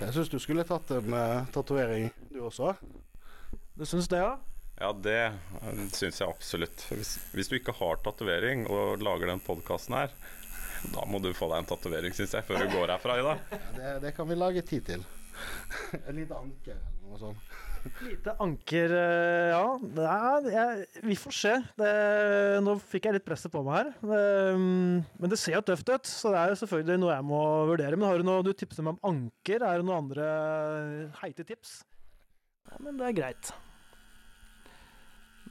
Jeg syns du skulle tatt en uh, tatovering, du også. Du syns det, ja? Ja, det eh, syns jeg absolutt. Hvis, hvis, du ikke har tatovering og lager den podkasten her, da må du få deg en tatovering, syns jeg, før du går herfra i dag. Ja, det, det, kan vi lage tid til. en liten anker eller noe sånt. Lite anker, eh, ja. Er, jeg, vi får se. Det, nå fikk jeg litt presset på meg her. Det, men det ser jo tøft ut, så det er jo selvfølgelig noe jeg må vurdere. Men har du noe du tipser meg om anker? Er det noen andre heite tips? Ja, men det er greit.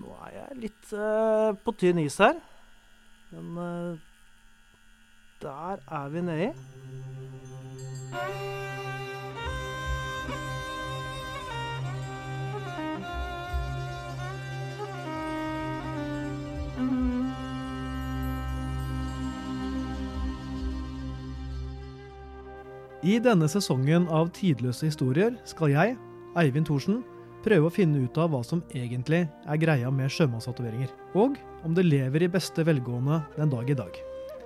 Nå er jeg litt uh, på tynn is her. Men uh, der er vi nedi. I denne sesongen av Tidløse historier skal jeg, Eivind Thorsen, prøve å finne ut av hva som egentlig er greia med sjømannstatoveringer, og om det lever i beste velgående den dag i dag.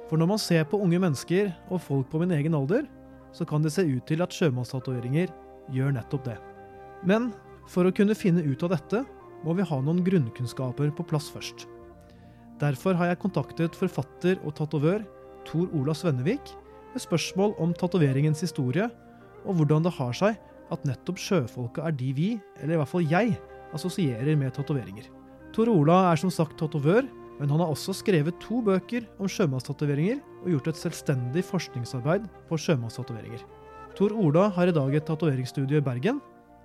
For når man ser på unge mennesker og folk på min egen alder, så kan det se ut til at sjømannstatoveringer gjør nettopp det. Men for å kunne finne ut av dette, må vi ha noen grunnkunnskaper på plass først. Derfor har jeg kontaktet forfatter og tatovør Tor Ola Svennevik med spørsmål om tatoveringens historie, og hvordan det har seg at nettopp sjøfolka er de vi, eller i hvert fall jeg, assosierer med tatoveringer. Tor Ola er som sagt tatovør, men han har også skrevet to bøker om sjømannstatoveringer og gjort et selvstendig forskningsarbeid på sjømannstatoveringer. Tor Ola har i dag et tatoveringsstudio i Bergen,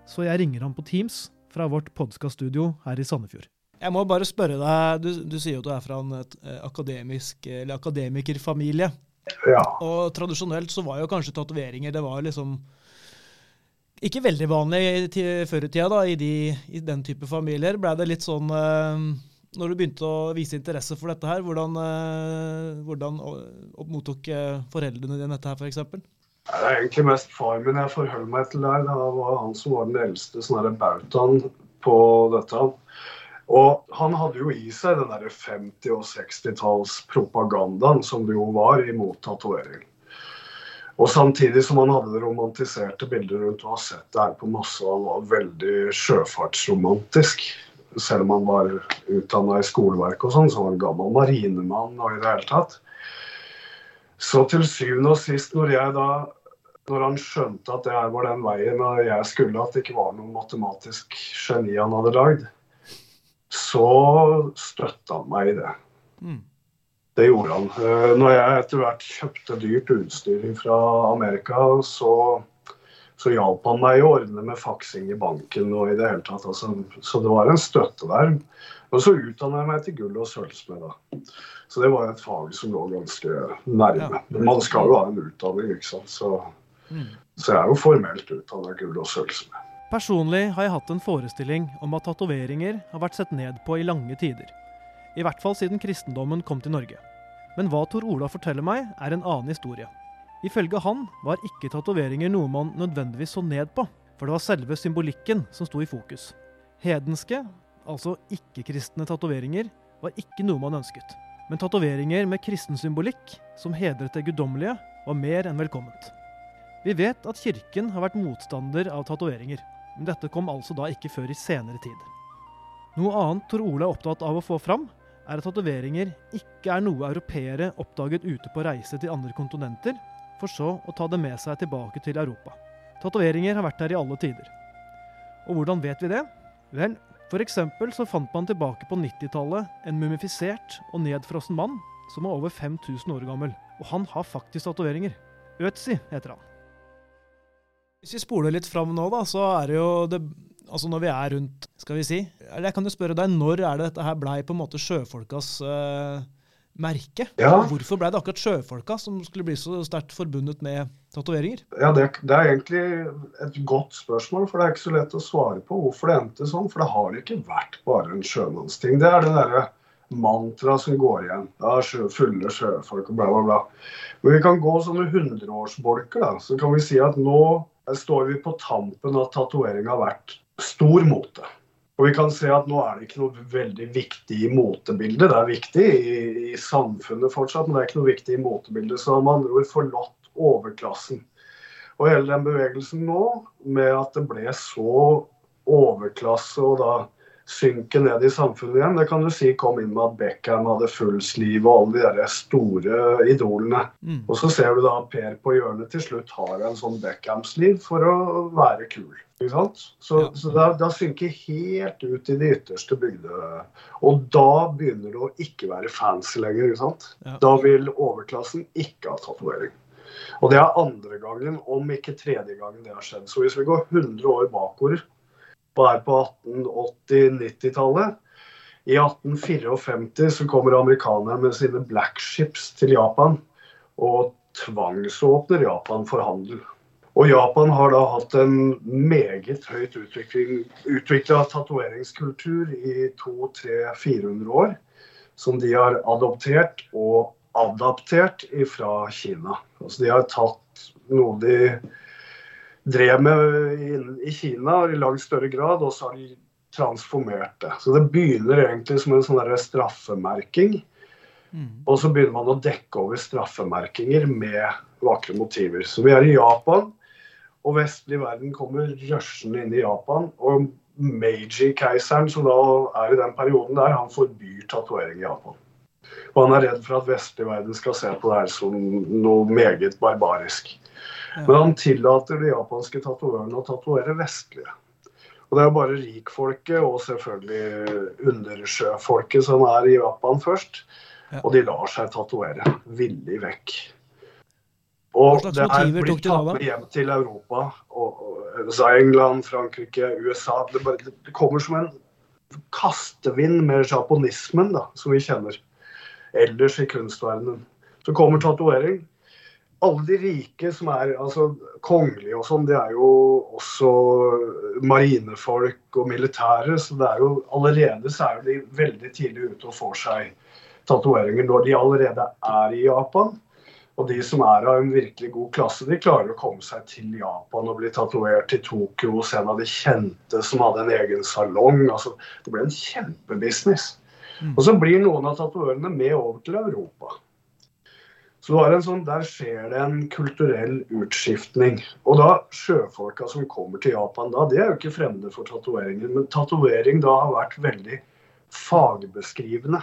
så jeg ringer ham på Teams fra vårt podkaststudio her i Sandefjord. Jeg må bare spørre deg, du, du sier jo at du er fra en eh, akademisk, akademikerfamilie. Ja. Og tradisjonelt så var jo kanskje tatoveringer det var liksom ikke veldig vanlig før i tida, da, i, de, i, den type familier. Ble det litt sånn uh, Når du begynte å vise interesse for dette her, hvordan, uh, hvordan mottok foreldrene dine dette her, f.eks.? Det er egentlig mest far min jeg forholder meg til der. Det var han som var den eldste sånn bautaen på dette. Og han hadde jo i seg den der 50- og 60-tallspropagandaen som det jo var imot tatovering. Og samtidig som han hadde romantiserte bildet rundt og har sett det her på masse, han var veldig sjøfartsromantisk. Selv om han var utdanna i skoleverk og sånn, så var han gammel marinemann og i det hele tatt. Så til syvende og sist, når jeg da når han skjønte at det her var den veien jeg skulle, at det ikke var noe matematisk geni han hadde lagd, så støtta han meg i det. Mm. Det gjorde han. Eh, når jeg etter hvert kjøpte dyrt utstyr fra Amerika, så, så hjalp han meg å ordne med faksing i banken og i det hele tatt. Altså, så det var en støtte der. Og så utdanna jeg meg til gull- og sølvsmed. Så det var et fag som lå ganske nærme. Men man skal jo ha en utdanning, ikke sant. Så, mm. så jeg er jo formelt utdanna gull- og sølvsmed. Personlig har jeg hatt en forestilling om at tatoveringer har vært sett ned på i lange tider. I hvert fall siden kristendommen kom til Norge. Men hva Tor Ola forteller meg, er en annen historie. Ifølge han var ikke tatoveringer noe man nødvendigvis så ned på, for det var selve symbolikken som sto i fokus. Hedenske, altså ikke-kristne tatoveringer, var ikke noe man ønsket. Men tatoveringer med kristen symbolikk, som hedret det guddommelige, var mer enn velkomment. Vi vet at kirken har vært motstander av tatoveringer, men dette kom altså da ikke før i senere tid. Noe annet Tor Ole er opptatt av å få fram, er at tatoveringer ikke er noe europeere oppdaget ute på reise til andre kontinenter, for så å ta det med seg tilbake til Europa. Tatoveringer har vært der i alle tider. Og hvordan vet vi det? Vel, f.eks. så fant man tilbake på 90-tallet en mumifisert og nedfrossen mann som er over 5000 år gammel. Og han har faktisk tatoveringer. Øtzi heter han. Hvis vi spoler litt fram nå, da, så er det jo det, altså Når vi er rundt, skal vi si eller Jeg kan jo spørre deg, når er det dette her blei på en måte sjøfolkas uh, merke? Ja. Hvorfor blei det akkurat sjøfolka som skulle bli så sterkt forbundet med tatoveringer? Ja, det, det, er egentlig et godt spørsmål, for det er ikke så lett å svare på hvorfor det endte sånn. For det har ikke vært bare en sjømannsting. Det er det derre mantraet som går igjen. Ja, sjø, fulle sjøfolk og bla, bla, bla. Men vi kan gå sånne hundreårsbolker, da. Så kan vi si at nå står vi på tampen av tatovering har vært stor mote. Og vi kan se at nå er det ikke noe veldig viktig i motebildet. Det er viktig i, i, samfunnet fortsatt, men det er ikke noe viktig i motebildet. Så har man andre ord forlatt overklassen. Og hele den bevegelsen nå, med at det ble så overklasse og da synke ned i samfunnet igjen, det kan du si kom inn med at Beckham hadde full sliv og alle de der store idolene. Mm. Og så ser du da Per på hjørnet til slutt har en sånn Beckham-sliv for å være kul. Ikke sant? Så, Ja. så da, da synker helt ut i de ytterste bygde. Og da begynner det å ikke være fancy lenger. ikke sant? Ja. Da vil overklassen ikke ha tatovering. Og det er andre gangen, om ikke tredje gangen det har skjedd. Så hvis vi går 100 år bakover, er på 1880-90-tallet I 1854 så kommer amerikanerne med sine black ships til Japan og tvangsåpner Japan for handel. Og Japan har da hatt en meget høyt utvikla tatoveringskultur i 200-400 år, som de har adoptert og adaptert fra Kina. Altså de har tatt noe de drev med i Kina i langt større grad, og så har de transformert det. Så det begynner egentlig som en sånn der straffemerking. Mm. Og så begynner man å dekke over straffemerkinger med vakre motiver. Så vi er i Japan, og vestlig verden kommer rushende inn i Japan. Og Meiji-keiseren, som da er i den perioden der, han forbyr tatovering i Japan. Og han er redd for at vestlig verden skal se på det her som noe meget barbarisk. Men han tillater de japanske tatovørene å tatovere vestlige. Og det er jo bare rikfolket og selvfølgelig undersjøfolket som er i Japan først. Og de lar seg tatovere villig vekk. Og det er blitt tatt med hjem til Europa. Og, og, England, Frankrike, USA. Det, bare, det kommer som en kastevind med japonismen da, som vi kjenner ellers i kunstverdenen. Så kommer tatovering. Alle de rike som er altså, kongelige og sånn, det er jo også marinefolk og militære. Så det er jo allerede så er de veldig tidlig ute og får seg tatoveringer når de allerede er i Japan. Og de som er av en virkelig god klasse, de klarer å komme seg til Japan og bli tatovert i Tokyo hos en av de kjente som hadde en egen salong. Altså, det ble en kjempebusiness. Mm. Og så blir noen av tatoverene med over til Europa. Så det var en sånn, Der skjer det en kulturell utskiftning. Og da sjøfolka som kommer til Japan da, de er jo ikke fremmede for tatoveringer. Men tatovering da har vært veldig fagbeskrivende.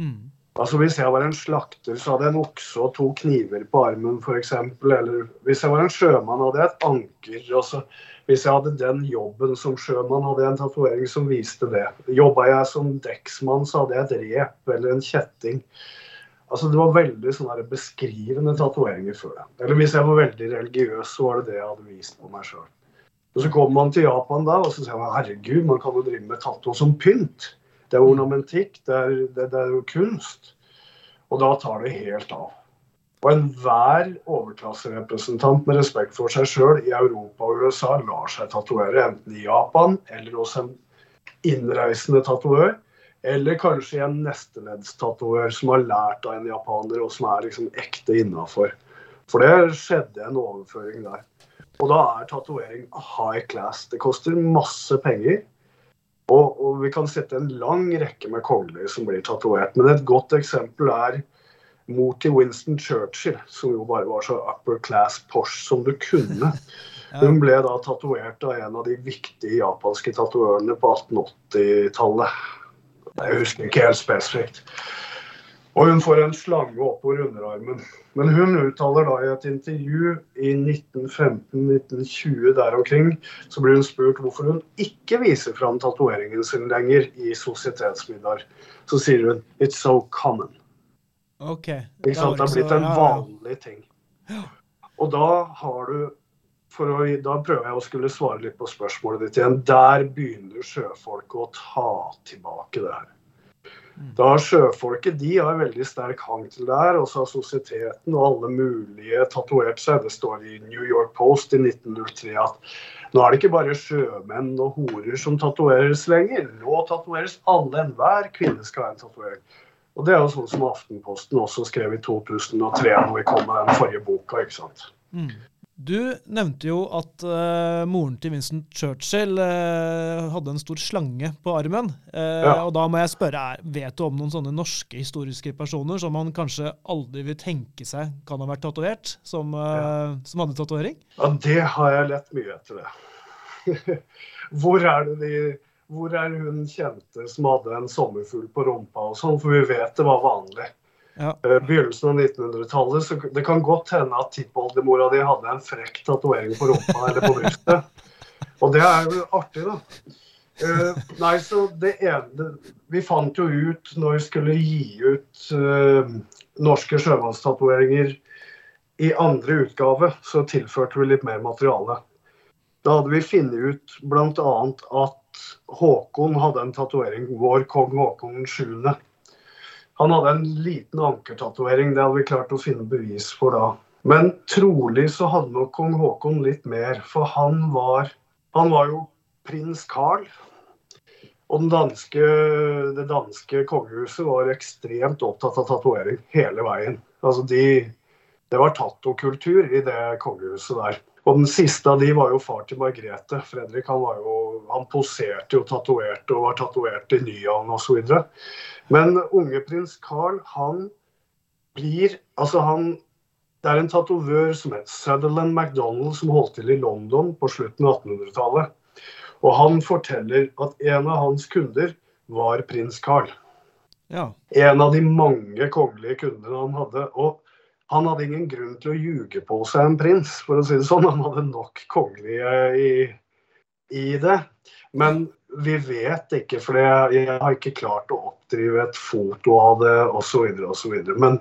Mm. Altså Hvis jeg var en slakter, så hadde jeg en okse og to kniver på armen f.eks. Eller hvis jeg var en sjømann, hadde jeg et anker. Og så, hvis jeg hadde den jobben som sjømann, hadde jeg en tatovering som viste det. Jobba jeg som dekksmann, så hadde jeg et rep eller en kjetting. Altså Det var veldig sånne beskrivende tatoveringer før. Eller hvis jeg var veldig religiøs, så var det det jeg hadde vist på meg sjøl. Og Så kommer man til Japan da, og så sier man herregud, man kan jo drive med tatto som pynt. Det er ornamentikk, det er, det, det er jo kunst. Og da tar det helt av. Og enhver overklasserepresentant med respekt for seg sjøl i Europa og USA lar seg tatovere, enten i Japan eller hos en innreisende tatovør. Eller kanskje en nesteleddsatatovør som har lært av en japaner, og som er liksom ekte innafor. For det skjedde en overføring der. Og da er tatovering high class. Det koster masse penger. Og, og vi kan sette en lang rekke med kongler som blir tatovert. Men et godt eksempel er mor til Winston Churchill, som jo bare var så upper class posh som du kunne. Hun ble da tatovert av en av de viktige japanske tatovørene på 1880-tallet. Jeg husker ikke helt spesifikt. Og hun får en slange oppover underarmen. Men hun uttaler da i et intervju i 1915-1920 der omkring, så blir hun spurt hvorfor hun ikke viser fram tatoveringen sin lenger i sosietetsmiddager. Så sier hun 'it's so common'. OK. Ikke sant? Det har blitt en vanlig ting. Og da har du for å, Da prøver jeg å skulle svare litt på spørsmålet ditt igjen. Der begynner sjøfolket å ta tilbake det her. Da har sjøfolket de har veldig sterk hang til det her. Og så har sosieteten og alle mulige tatovert seg. Det står i New York Post i 1903 at nå er det ikke bare sjømenn og horer som tatoveres lenger. Nå tatoveres alle. Enhver kvinne skal ha en tatovering. Og det er jo sånn som Aftenposten også skrev i 2003, når vi kom med den forrige boka. ikke sant? Mm. Du nevnte jo at uh, moren til Vincent Churchill uh, hadde en stor slange på armen. Uh, ja. Og da må jeg spørre, vet du om noen sånne norske historiske personer som man kanskje aldri vil tenke seg kan ha vært tatovert, som, ja. som, hadde tatovering? Ja, det har jeg lett mye etter, det. hvor er det de hvor er hun kjente som hadde en sommerfugl på rumpa og sånn, for vi vet det var vanlig. Ja. Eh, begynnelsen av 1900-tallet. Så det kan godt hende at tippoldemora di hadde en frekk tatovering på rumpa eller på brystet. Og det er jo artig, da. Uh, nei, så det ene Vi fant jo ut når vi skulle gi ut uh, norske sjømannstatoveringer i andre utgave, så tilførte vi litt mer materiale. Da hadde vi funnet ut bl.a. at Håkon hadde en tatovering, vår kong Håkon 7. Han hadde en liten ankertatovering, det hadde vi klart å finne bevis for da. Men trolig så hadde nok kong Haakon litt mer, for han var, han var jo prins Carl. Og danske, det danske kongehuset var ekstremt opptatt av tatovering hele veien. Altså de, det var tattokultur i det kongehuset der. Og den siste av de var jo far til Margrethe. Fredrik han, var jo, han poserte jo tatoverte og var tatovert i Nyhavn osv. Men unge prins Carl, han blir Altså, han Det er en tatovør som het Sutherland MacDonald, som holdt til i London på slutten av 1800-tallet. Og han forteller at en av hans kunder var prins Carl. Ja. En av de mange kongelige kundene han hadde. Og han hadde ingen grunn til å ljuge på seg en prins, for å si det sånn. Han hadde nok kongelige i, i det. Men vi vet ikke, for jeg, har ikke klart å oppdrive et foto av det osv. osv. Men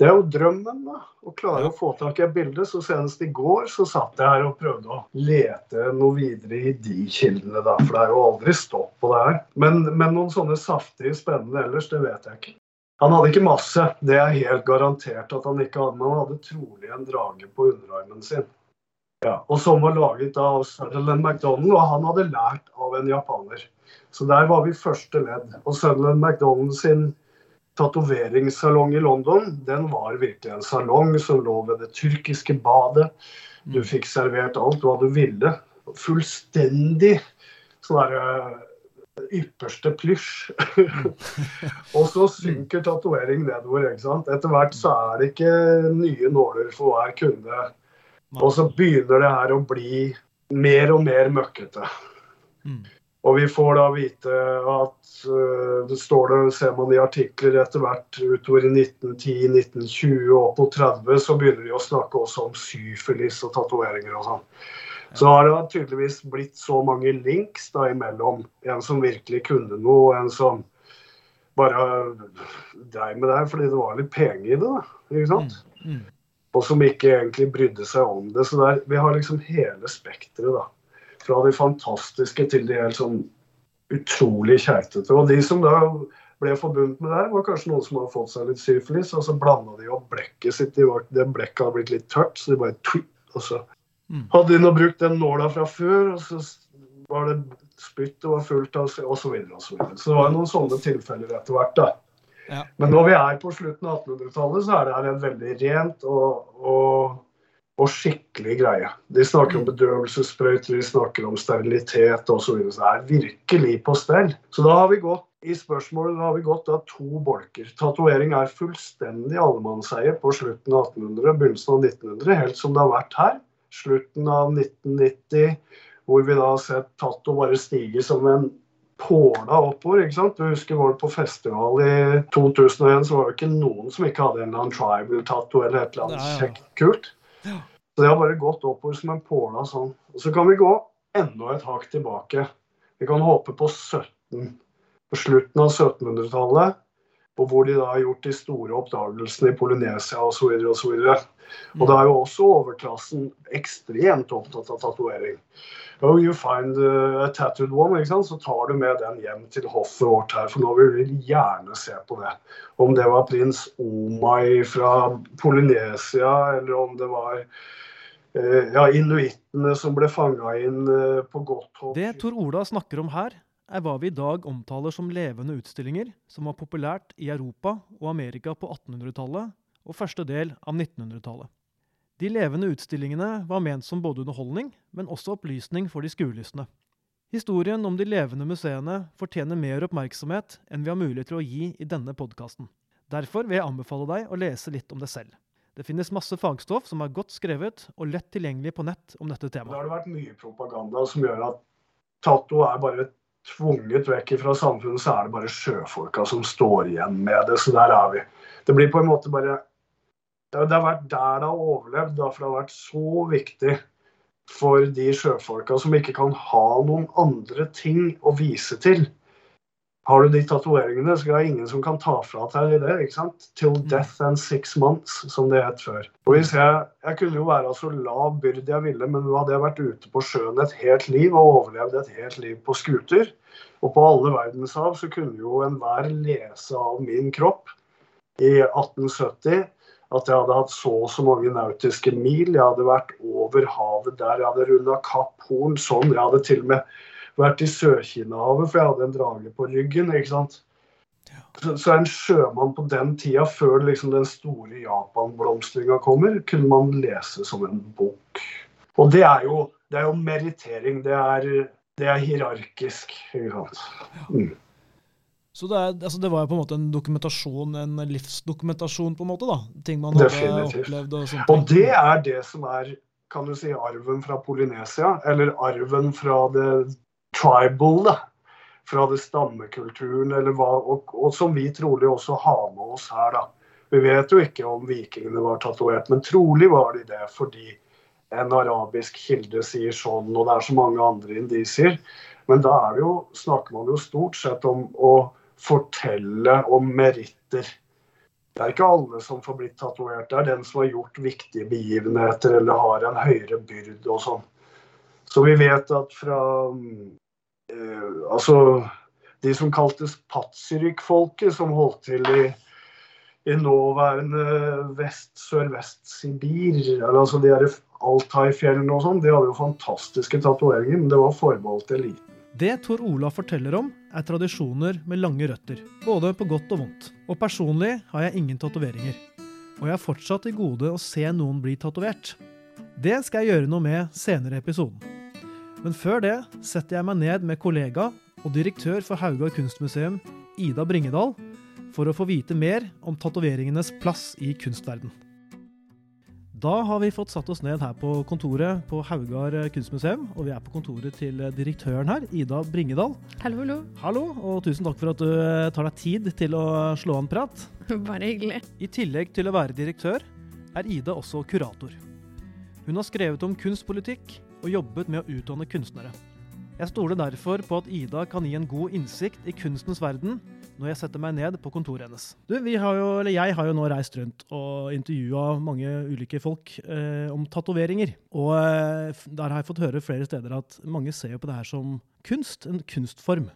det er jo drømmen, da. Å klare å få tak i et bilde. Så senest i går så satt jeg her og prøvde å lete noe videre i de kildene, da. For det er jo aldri stopp på det her. Men, men noen sånne saftige spennende ellers, det vet jeg ikke. Han hadde ikke masse, det er helt garantert at han ikke hadde. Men han hadde trolig en drage på underarmen sin. Ja, og Som var laget av Sutherland McDonald, og han hadde lært av en japaner. Så der var vi første ledd. Og Sutherland McDonald sin tatoveringssalong i London, den var virkelig en salong som lå ved det tyrkiske badet. Du fikk servert alt hva du ville. Fullstendig sånn derre ypperste plysj. og så synker tatovering nedover. ikke sant? Etter hvert så er det ikke nye nåler for hver kunde. Og så begynner det her å bli mer og mer møkkete. Mm. Og vi får da vite at uh, det står det, ser man i artikler etter hvert utover i 1910, 1920 og på 30, så begynner de å snakke også om syfilis og tatoveringer og sånn. Så har det tydeligvis blitt så mange links da imellom. En som virkelig kunne noe, og en som bare dreiv med det her fordi det var litt penger i det. da, ikke sant? Mm, mm. Og som ikke egentlig brydde seg om det. Så der, vi har liksom hele spekteret, da. Fra de fantastiske til de helt sånn utrolig keitete. Og de som da ble forbundet med det her, var kanskje noen som hadde fått seg litt syfilis, og så blanda de opp blekket sitt. Det blekket hadde blitt litt tørt, så de bare tweet, og så. Hadde de nå brukt den nåla fra før, og så var det spyttet var fullt av osv. Så, videre, og så, videre. så det var noen sånne tilfeller etter hvert. da. Ja. Men når vi er på slutten av 1800-tallet, så er det her en veldig rent og, og, og, skikkelig greie. De snakker om bedøvelsessprøyter, de snakker om sterilitet osv. Så, videre. så det er virkelig på stell. Så da har vi gått i spørsmålet har vi gått av to bolker. Tatovering er fullstendig allemannseie på slutten av 1800, begynnelsen av 1900, helt som det har vært her slutten av 1990, hvor vi da har sett Tato bare stige som en påla oppover. ikke sant? Du husker var det på festival i 2001, så var det ikke noen som ikke hadde en eller annen tribal-tato eller et eller annet ja, ja. kjekt kult. Så det har bare gått oppover som en påla sånn. Og så kan vi gå enda et hakk tilbake. Vi kan håpe på 17. På slutten av 1700-tallet og hvor de da har gjort de store oppdagelsene i Polynesia osv. Og, og, og da er jo også overklassen ekstremt opptatt av tatovering. Oh, you find a tattooed one, ikke sant? så tar du med den hjem til hoffet vårt her. For nå vil vi gjerne se på det. Om det var prins Omai fra Polynesia, eller om det var eh, ja, inuittene som ble fanga inn eh, på godt hold. Det Tor Ola snakker om her, er hva vi i dag omtaler som levende utstillinger, som var populært i Europa og Amerika på 1800-tallet og første del av 1900-tallet. De levende utstillingene var ment som både underholdning, men også opplysning for de skuelystne. Historien om de levende museene fortjener mer oppmerksomhet enn vi har mulighet til å gi i denne podkasten. Derfor vil jeg anbefale deg å lese litt om det selv. Det finnes masse fagstoff som er godt skrevet og lett tilgjengelig på nett om dette Da Det har vært mye propaganda som gjør at Tato er bare tvunget vekk fra samfunnet, så er det bare sjøfolka som står igjen med det. Så der er vi. Det blir på en måte bare Det har vært der det har overlevd, for det har vært så viktig for de sjøfolka som ikke kan ha noen andre ting å vise til. Har du de tatoveringene, så er det ingen som kan ta fra deg det. ikke sant? Till death and six months, som det het før. Og hvis jeg, jeg kunne jo være så lav byrd jeg ville, men nå hadde jeg vært ute på sjøen et helt liv og overlevd et helt liv på skuter. Og på alle verdenshav så kunne jo enhver lese av min kropp i 1870 at jeg hadde hatt så og så mange nautiske mil. Jeg hadde vært over havet der. Jeg hadde runda Kapp Horn sånn. Jeg hadde til og med vært i Sør-Kina-havet, for jeg hadde en drage på ryggen. ikke sant? Så, så en sjømann på den tida, før liksom den store Japan-blomstringa kommer, kunne man lese som en bok. Og det er jo, det er jo merittering. Det er, det er hierarkisk. ikke sant? Mm. Så det, er, altså det var på en måte en dokumentasjon, en livsdokumentasjon, på en måte, da. Ting man hadde Definitivt. opplevd og sånt. Og det er det som er kan du si, arven fra Polynesia, eller arven fra det tribal, da. Fra det stammekulturen, hva, og, og som vi trolig også har med oss her, da. Vi vet jo ikke om vikingene var tatovert, men trolig var de det fordi en arabisk kilde sier sånn, og det er så mange andre indisier. Men da er det jo, snakker man jo stort sett om å fortelle om meritter. Det er ikke alle som får blitt tatovert. Det er den som har gjort viktige begivenheter eller har en høyere byrd og sånn. Så vi vet at fra Altså de som kaltes Patsiryk-folket, som holdt til i, i nåværende vest, sørvest-Sibir, eller altså de Altai-fjellene og sånn, de hadde jo fantastiske tatoveringer, men det var forbeholdt eliten. Det Tor Ola forteller om, er tradisjoner med lange røtter, både på godt og vondt. Og personlig har jeg ingen tatoveringer. Og jeg har fortsatt til gode å se noen bli tatovert. Det skal jeg gjøre noe med senere i episoden. Men før det setter jeg meg ned med kollega og direktør for Haugar kunstmuseum, Ida Bringedal, for å få vite mer om tatoveringenes plass i kunstverden. Da har vi fått satt oss ned her på kontoret på Haugar kunstmuseum, og vi er på kontoret til direktøren her, Ida Bringedal. Hallo, hallo. Hallo, og tusen takk for at du eh, tar deg tid til å slå an prat. Bare hyggelig. I tillegg til å være direktør, er Ida også kurator. Hun har skrevet om kunstpolitikk og jobbet med å utdanne kunstnere. Jeg stoler derfor på at Ida kan gi en god innsikt i kunstens verden når jeg setter meg ned på kontoret hennes. Du, har jo, Jeg har jo nå reist rundt og intervjua mange ulike folk eh, om tatoveringer. Og eh, der har jeg fått høre flere steder at mange ser på det her som kunst, en kunstform.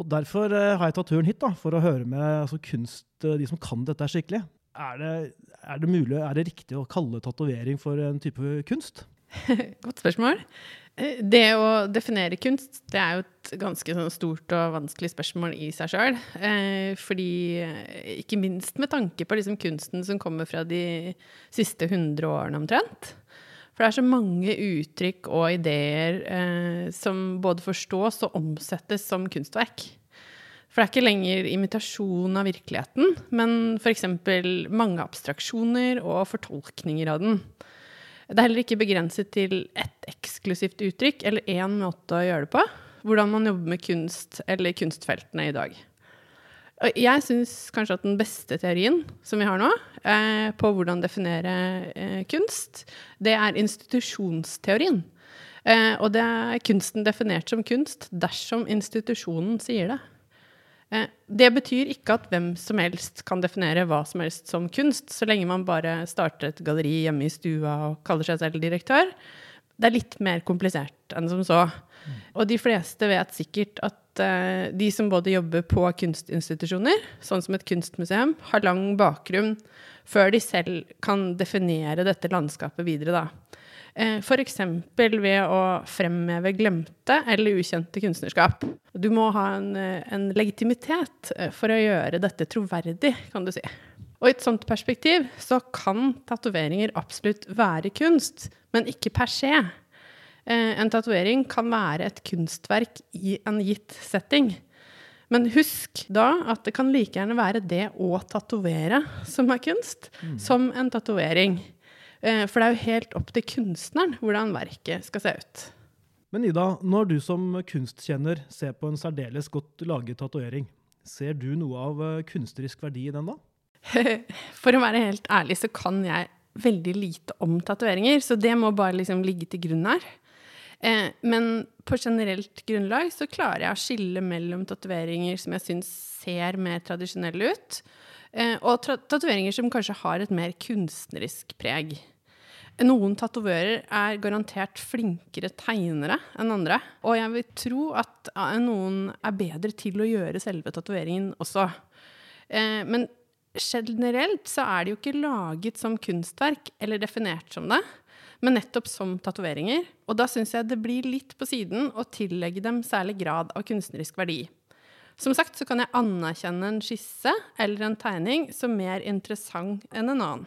Og Derfor eh, har jeg tatt turen hit da, for å høre med altså, kunst, eh, de som kan dette skikkelig. Er det, er det mulig, er det riktig å kalle tatovering for en type kunst? Godt spørsmål. Eh, Det å definere kunst, det er jo et ganske sånn stort og vanskelig spørsmål i seg sjøl. Eh, fordi, eh, ikke minst med tanke på liksom kunsten som kommer fra de siste 100 årene omtrent. For det er så mange uttrykk og ideer eh, som både forstås og omsettes som kunstverk. For det er ikke lenger imitasjon av virkeligheten, men f.eks. mange abstraksjoner og fortolkninger av den. Det er heller ikke begrenset til ett eksklusivt uttrykk eller én måte å gjøre det på. Hvordan man jobber med kunst eller kunstfeltene i dag. Jeg syns kanskje at den beste teorien som vi har nå, eh, på hvordan definere eh, kunst, det er institusjonsteorien. Eh, og det er kunsten definert som kunst dersom institusjonen sier det. Eh, Det betyr ikke at hvem som helst kan definere hva som helst som kunst, så lenge man bare starter et galleri hjemme i stua og kaller seg selv direktør. Det er litt mer komplisert enn som så. Og de fleste vet sikkert at eh, de som både jobber på kunstinstitusjoner, sånn som et kunstmuseum, har lang bakgrunn før de selv kan definere dette landskapet videre, da. Eh, F.eks. ved å fremheve glemte eller ukjente kunstnerskap. Du må ha en, eh, en legitimitet eh, for å gjøre dette troverdig, kan du si. Og i et sånt perspektiv så kan tatoveringer absolutt være kunst, men ikke per se. En tatovering kan være et kunstverk i en gitt setting. Men husk da at det kan like gjerne være det å tatovere som er kunst, mm. som en tatovering. Eh, for det er jo helt opp til kunstneren hvordan verket skal se ut. Men Ida, når du som kunstkjenner ser på en særdeles godt laget tatovering, ser du noe av eh, kunstnerisk verdi i den da? For å være helt ærlig så kan jeg veldig lite om tatoveringer, så det må bare liksom ligge til grunn her. Eh, men på generelt grunnlag så klarer jeg å skille mellom tatoveringer som jeg syns ser mer tradisjonelle ut, og tatoveringer som kanskje har et mer kunstnerisk preg. Noen tatovører er garantert flinkere tegnere enn andre. Og jeg vil tro at eh, noen er bedre til å gjøre selve tatoveringen også. Eh, men generelt så er de jo ikke laget som kunstverk, eller definert som det, men nettopp som tatoveringer. Og da syns jeg det blir litt på siden å tillegge dem særlig grad av kunstnerisk verdi. Som sagt så kan jeg anerkjenne en skisse eller en tegning som mer interessant enn en annen.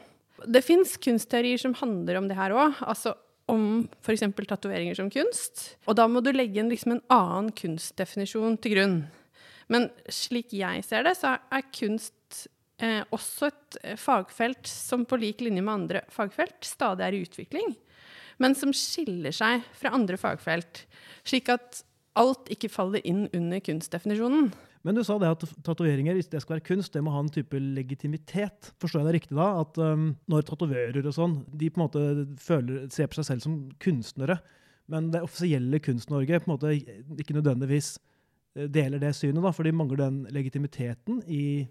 Det fins kunstteorier som handler om det her òg. Altså om f.eks. tatoveringer som kunst. Og da må du legge inn liksom en annen kunstdefinisjon til grunn. Men slik jeg ser det, så er kunst eh, også et eh, fagfelt som på lik linje med andre fagfelt stadig er i utvikling. Men som skiller seg fra andre fagfelt. Slik at alt ikke faller inn under kunstdefinisjonen. Men du sa det at tatoveringer, hvis det skal være kunst, det må ha en type legitimitet. Forstår jeg det riktig da? At um, når tatoverer og sånn, de på en måte føler, ser på seg selv som kunstnere, men det offisielle Kunst-Norge på en måte ikke nødvendigvis eh, deler det synet, da, for de mangler den legitimiteten i,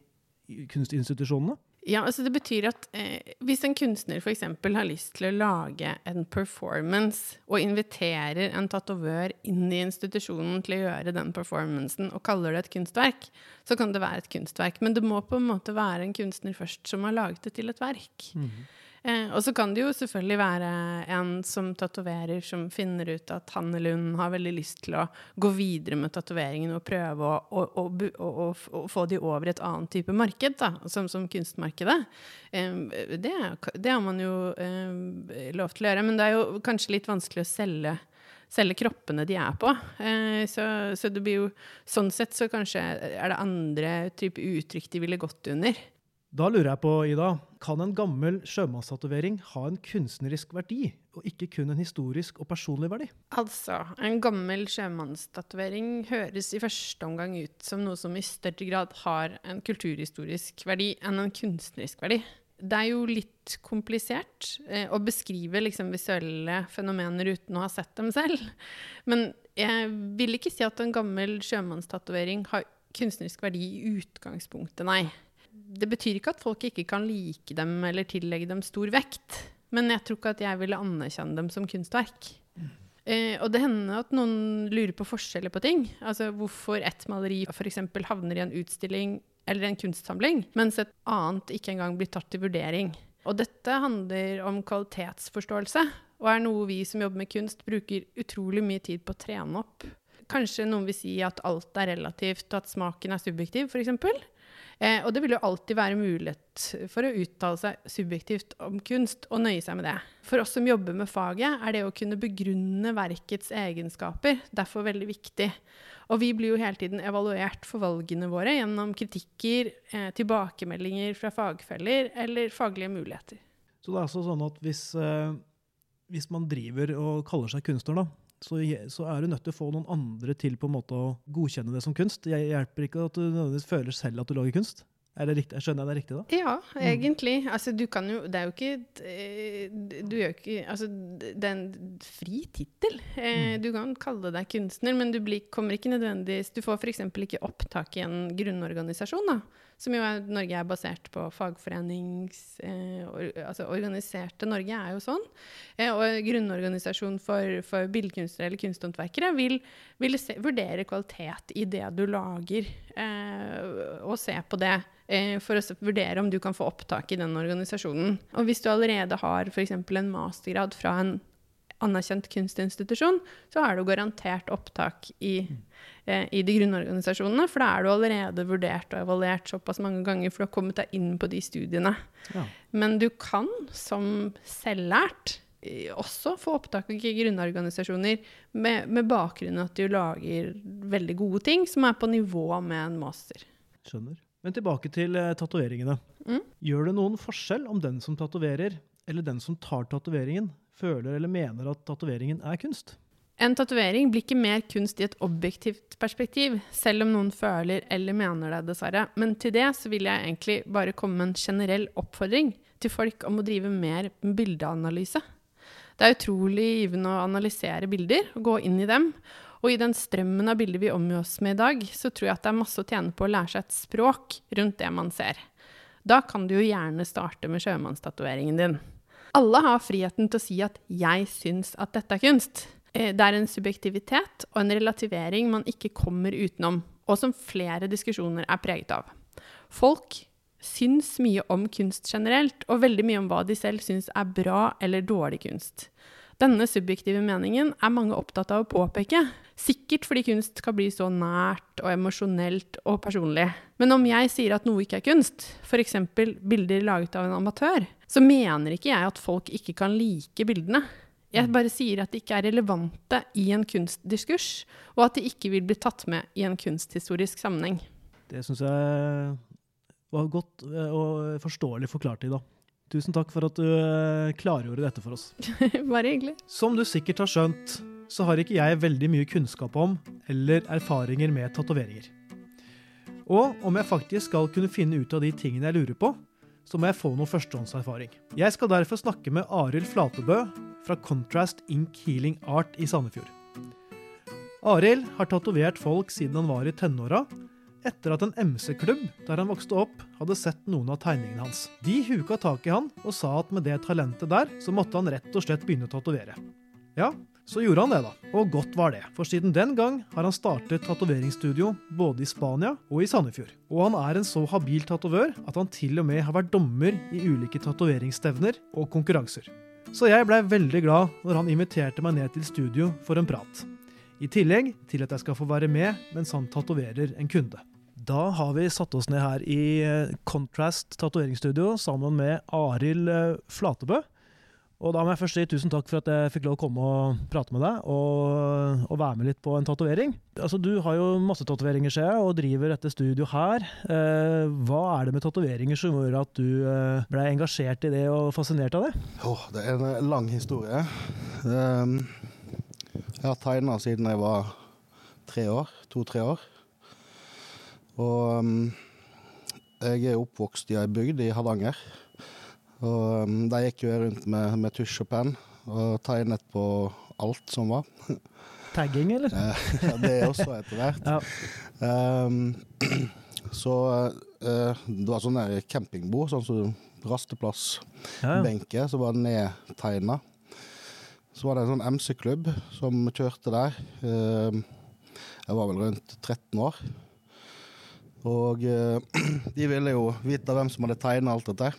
i kunstinstitusjonene? Ja, altså det betyr at eh, hvis en kunstner f.eks. har lyst til å lage en performance, og inviterer en tatovør inn i institusjonen til å gjøre den performancen, og kaller det et kunstverk, så kan det være et kunstverk. Men det må på en måte være en kunstner først som har laget det til et verk. Mm -hmm. Eh, og så kan det jo selvfølgelig være en som tatoverer, som finner ut at han eller hun har veldig lyst til å gå videre med tatoveringen og prøve å, å, å, å, få de over et annet type marked, da, som, som kunstmarkedet. Eh, det, det, har man jo eh, lov til å gjøre, men det er jo kanskje litt vanskelig å selge selge kroppene de er på. Eh, så, så, det blir jo Sånn sett så kanskje er det andre type uttrykk de ville gått under. Da lurer jeg på, Ida, kan en gammel sjømannstatovering ha en kunstnerisk verdi, og ikke kun en historisk og personlig verdi? Altså, en gammel sjømannstatovering høres i første omgang ut som noe som i større grad har en kulturhistorisk verdi enn en kunstnerisk verdi. Det er jo litt komplisert eh, å beskrive liksom, visuelle fenomener uten å ha sett dem selv. Men jeg vil ikke si at en gammel sjømannstatovering har kunstnerisk verdi i utgangspunktet, nei det betyr ikke at folk ikke kan like dem eller tillegge dem stor vekt. Men jeg tror ikke at jeg ville anerkjenne dem som kunstverk. Eh, og det hender at noen lurer på forskjeller på ting. Altså hvorfor ett maleri f.eks. havner i en utstilling eller en kunstsamling, mens et annet ikke engang blir tatt til vurdering. Og dette handler om kvalitetsforståelse, og er noe vi som jobber med kunst, bruker utrolig mye tid på å trene opp. Kanskje noen vil si at alt er relativt, og at smaken er subjektiv, f.eks. Eh, og det vil jo alltid være mulighet for å uttale seg subjektivt om kunst, og nøye seg med det. For oss som jobber med faget, er det å kunne begrunne verkets egenskaper derfor veldig viktig. Og vi blir jo hele tiden evaluert for valgene våre gjennom kritikker, eh, tilbakemeldinger fra fagfeller eller faglige muligheter. Så det er altså sånn at hvis, eh, hvis man driver og kaller seg kunstner, da, så, så, er du nødt til å få noen andre til på en måte å godkjenne det som kunst. Det hjelper ikke at du nødvendigvis føler selv at du lager kunst. Er det riktig? Skjønner jeg det er riktig, da? Ja, mm. egentlig. Mm. Altså, du kan jo Det er jo ikke eh, Du gjør ikke Altså, det er en fri tittel. Eh, mm. Du kan kalle deg kunstner, men du blir, kommer ikke nødvendigvis Du får f.eks. ikke opptak i en grunnorganisasjon, da som jo er, Norge er basert på fagforenings... Eh, altså organiserte Norge er jo sånn. Eh, og grunnorganisasjon for, for billedkunstnere eller kunsthåndverkere vil, vil se, vurdere kvalitet i det du lager, eh, og se på det. Eh, for å vurdere om du kan få opptak i den organisasjonen. Og hvis du allerede har f.eks. en mastergrad fra en anerkjent kunstinstitusjon, så har du garantert opptak i, eh, i de grunnorganisasjonene. For da er du allerede vurdert og evaluert såpass mange ganger, for du har kommet deg inn på de studiene. Ja. Men du kan som selvlært også få opptak i grunnorganisasjoner med, med bakgrunn i at du lager veldig gode ting som er på nivå med en master. Skjønner. Men tilbake til eh, tatoveringene. Mm. Gjør det noen forskjell om den som tatoverer, eller den som tar tatoveringen, føler eller mener at tatoveringen er kunst? En tatovering blir ikke mer kunst i et objektivt perspektiv, selv om noen føler eller mener det, dessverre. Men til det så vil jeg egentlig bare komme med en generell oppfordring til folk om å drive mer bildeanalyse. Det er utrolig givende å analysere bilder og gå inn i dem. Og i den strømmen av bilder vi omgir oss med i dag, så tror jeg at det er masse å tjene på å lære seg et språk rundt det man ser. Da kan du jo gjerne starte med sjømannstatoveringen din. Alle har friheten til å si at 'jeg syns at dette er kunst'. Eh, Det er en subjektivitet og en relativering man ikke kommer utenom, og som flere diskusjoner er preget av. Folk syns mye om kunst generelt, og veldig mye om hva de selv syns er bra eller dårlig kunst. Denne subjektive meningen er mange opptatt av å påpeke, sikkert fordi kunst skal bli så nært og emosjonelt og personlig. Men om jeg sier at noe ikke er kunst, f.eks. bilder laget av en amatør, så mener ikke jeg at folk ikke kan like bildene. Jeg bare sier at de ikke er relevante i en kunstdiskurs, og at de ikke vil bli tatt med i en kunsthistorisk sammenheng. Det syns jeg var godt eh, og forståelig forklart, Ida. Tusen takk for at du eh, klargjorde dette for oss. Bare hyggelig. Som du sikkert har skjønt, så har ikke jeg veldig mye kunnskap om eller erfaringer med tatoveringer. Og om jeg faktisk skal kunne finne ut av de tingene jeg lurer på, så må jeg få noe førstehåndserfaring. Jeg skal derfor snakke med Arild Flatebø fra Contrast Ink Healing Art i Sandefjord. Arild har tatovert folk siden han var i tenåra, etter at en MC-klubb der han vokste opp, hadde sett noen av tegningene hans. De huka tak i han og sa at med det talentet der, så måtte han rett og slett begynne å tatovere. Ja, så gjorde han det, da. Og godt var det. For siden den gang har han startet tatoveringsstudio både i Spania og i Sandefjord. Og han er en så habil tatovør at han til og med har vært dommer i ulike tatoveringsstevner og konkurranser. Så jeg blei veldig glad når han inviterte meg ned til studio for en prat. I tillegg til at jeg skal få være med mens han tatoverer en kunde. Da har vi satt oss ned her i eh, Contrast tatoveringsstudio sammen med Arild eh, Flatebø. Og da må jeg først si tusen takk for at jeg fikk lov å komme og prate med deg og, og være med litt på en tatovering. Altså, du har jo masse tatoveringer, ser og driver dette studio her. Eh, hva er det med tatoveringer som gjør at du eh, ble engasjert i det og fascinert av det? Åh, det er en lang historie. Um, jeg har tegna siden jeg var tre år. To-tre år. Og um, jeg er oppvokst i ei bygd i Hardanger. Og um, de gikk jo rundt med, med tusj og penn og tegnet på alt som var. Tagging, eller? Ja, det er også etter hvert. Ja. Um, så uh, det var sånn der campingbord, sånn som rasteplass, Ja, ja. som var nedtegna. Så var det en sånn MC-klubb som kjørte der. Uh, jeg var vel rundt 13 år. Og eh, de ville jo vite hvem som hadde tegna alt dette.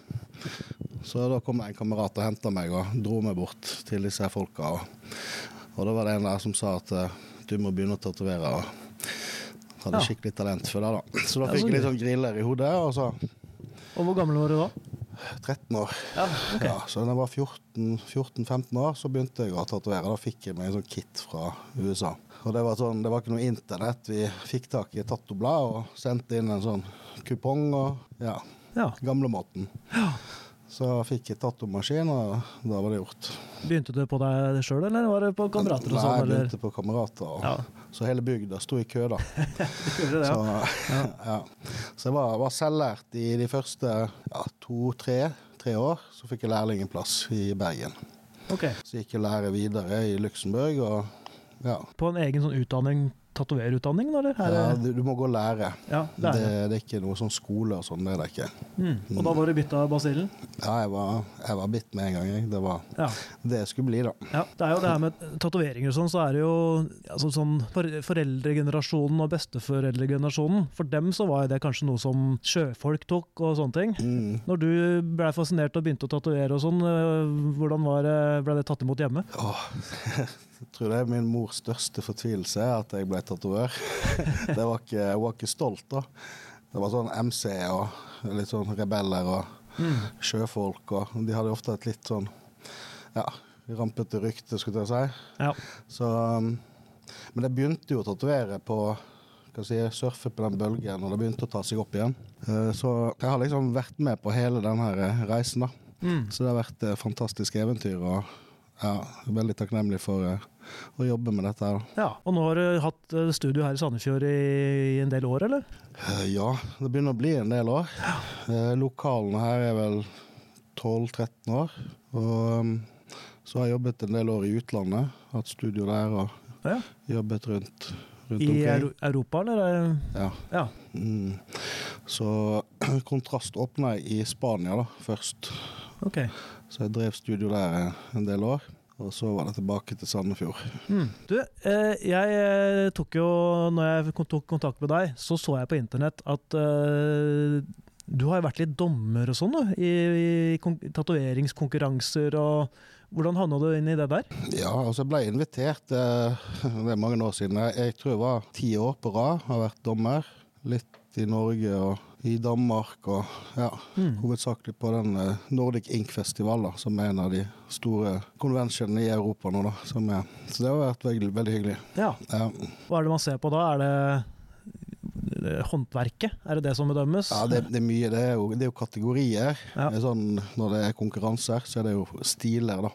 Så da kom en kamerat og henta meg og dro meg bort til disse folka. Og, og da var det en der som sa at eh, du må begynne å tatovere. Og hadde Ja. skikkelig talent for det, da. Så da fikk jeg litt sånn griller i hodet, og så Og hvor gammel var du da? 13 år. Ja, okay. Ja, så da jeg var 14-15 år, så begynte jeg å tatovere. Da fikk jeg meg en sånn kit fra USA. Og det var, sånn, det var ikke noe internett. Vi fikk tak i et tattoblad og sendte inn en sånn kupong og ja, Ja. gamlemåten. Så fikk jeg tattomaskin, og da var det gjort. Begynte du på deg sjøl, eller var det på kamerater og Nei, sånn? jeg begynte på kamerater, Ja. så hele bygda sto i kø, da. det, det, Så, ja. ja. så jeg var, var selvlært i de første ja, to-tre tre år. Så fikk jeg lærlingplass i Bergen. Ok. Så gikk jeg lære videre i Luxembourg, og ja. På en egen sånn utdanning tatoverutdanning, eller? Er Ja, du, du må gå og lære. ja, Det, det er det. det er ikke noe sånn skole og sånn, det er det ikke. Mm. Og da var du bitt av basillen? Ja, jeg var, jeg var bitt med en gang, jeg. Det var Ja. det jeg skulle bli, da. Ja, det er jo det her med tatoveringer og sånn, så er det jo altså sånn for, foreldregenerasjonen og besteforeldregenerasjonen. For dem så var det kanskje noe som sjøfolk tok og sånne ting. Mm. Når du ble fascinert og begynte å tatovere og sånn, øh, hvordan var det, ble det tatt imot hjemme? Åh, tror det er min mors største fortvilelse at jeg ble tatovør. Hun var ikke, jeg var ikke stolt, da. Det var sånn MC og litt sånn rebeller og sjøfolk, og de hadde ofte et litt sånn ja, rampete rykte, skulle jeg si. Ja. Så, um, men jeg begynte jo å tatovere på hva si, surfe på den bølgen, og det begynte å ta seg opp igjen. Eh, Så jeg har liksom vært med på hele denne eh, reisen, da. Mm. Så det har vært et fantastisk eventyr, og ja, veldig takknemlig for eh, å jobbe med dette her. ja. Og nå har du hatt øh, studio her i Sandefjord i, en del år, eller? Eh, Ja, det begynner å bli en del år. Ja. Lokalene her er vel 12-13 år. Og um, så har jeg jobbet en del år i utlandet. Hatt studio der og Ja. jobbet rundt I Europa, eller? Ja. Ja. Mm. Så Kontrast åpna jeg i Spania da, først. Okay. Så jeg drev studio der en del år. Og så var det tilbake til Sandefjord. Mm. Du, eh, jeg eh, tok jo Når jeg tok kontakt med deg, så så jeg på internett at eh, du har vært litt dommer og sånn, da, i, i tatoveringskonkurranser og Hvordan havna du inn i det der? Ja, altså jeg ble invitert, eh, det er mange år siden. Jeg, jeg tror jeg var ti år på rad, har vært dommer. Litt i Norge og i Danmark og ja, Mm. hovedsakelig på den eh, Nordic Ink-festivalen, som er en av de store konvensjonene i Europa nå, da. Som er, så det har vært veldig, veldig hyggelig. Ja. Ja, Hva er det man ser på da? Er det håndverket? Er det det som bedømmes? ja det, det er mye. Det er jo, det er jo kategorier. Ja. Det sånn, når det er konkurranser, så er det jo stiler, da.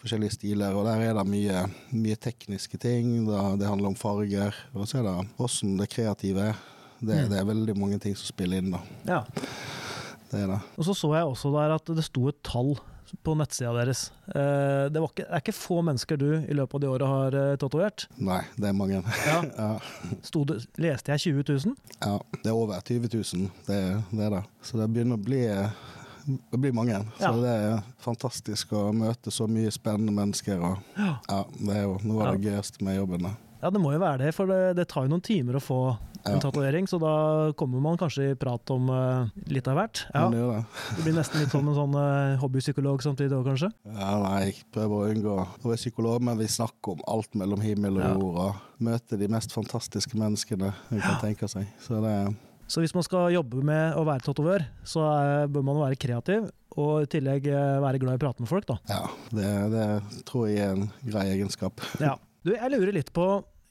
Forskjellige stiler, og der er det mye, mye tekniske ting. Det handler om farger. Og så er det åssen det kreative er. Det, Mm. det er veldig mange ting som spiller inn, da. Ja. Det er det. Og så så jeg også der at det sto et tall på nettsida deres. Eh, det, var ikke, det er ikke få mennesker du i løpet av de åra har uh, tatovert. Nei, det er mange. Ja. Ja, Sto det, leste jeg 20 000? ja, det er over 20 000. Det, det er det. Så det begynner å bli det blir mange. Så Ja. det er fantastisk å møte så mye spennende mennesker. Og, Ja. ja, det er jo noe av det gøyeste med jobben. da. Ja, det må jo være det, for det, det tar jo noen timer å få en tatovering, så da kommer man kanskje i prat om uh, litt av hvert. Ja, det det. blir nesten litt som en sånn uh, hobbypsykolog samtidig òg, kanskje. Ja, nei, jeg prøver å unngå å være psykolog, men vi snakker om alt mellom himmel og jord. Og møte de mest fantastiske menneskene en kan tenke seg. Så det er Så hvis man skal jobbe med å være tatovør, så eh, bør man være kreativ, og i tillegg være glad i å prate med folk, da. Ja, det, det tror jeg er en grei egenskap. Ja. Du, jeg lurer litt på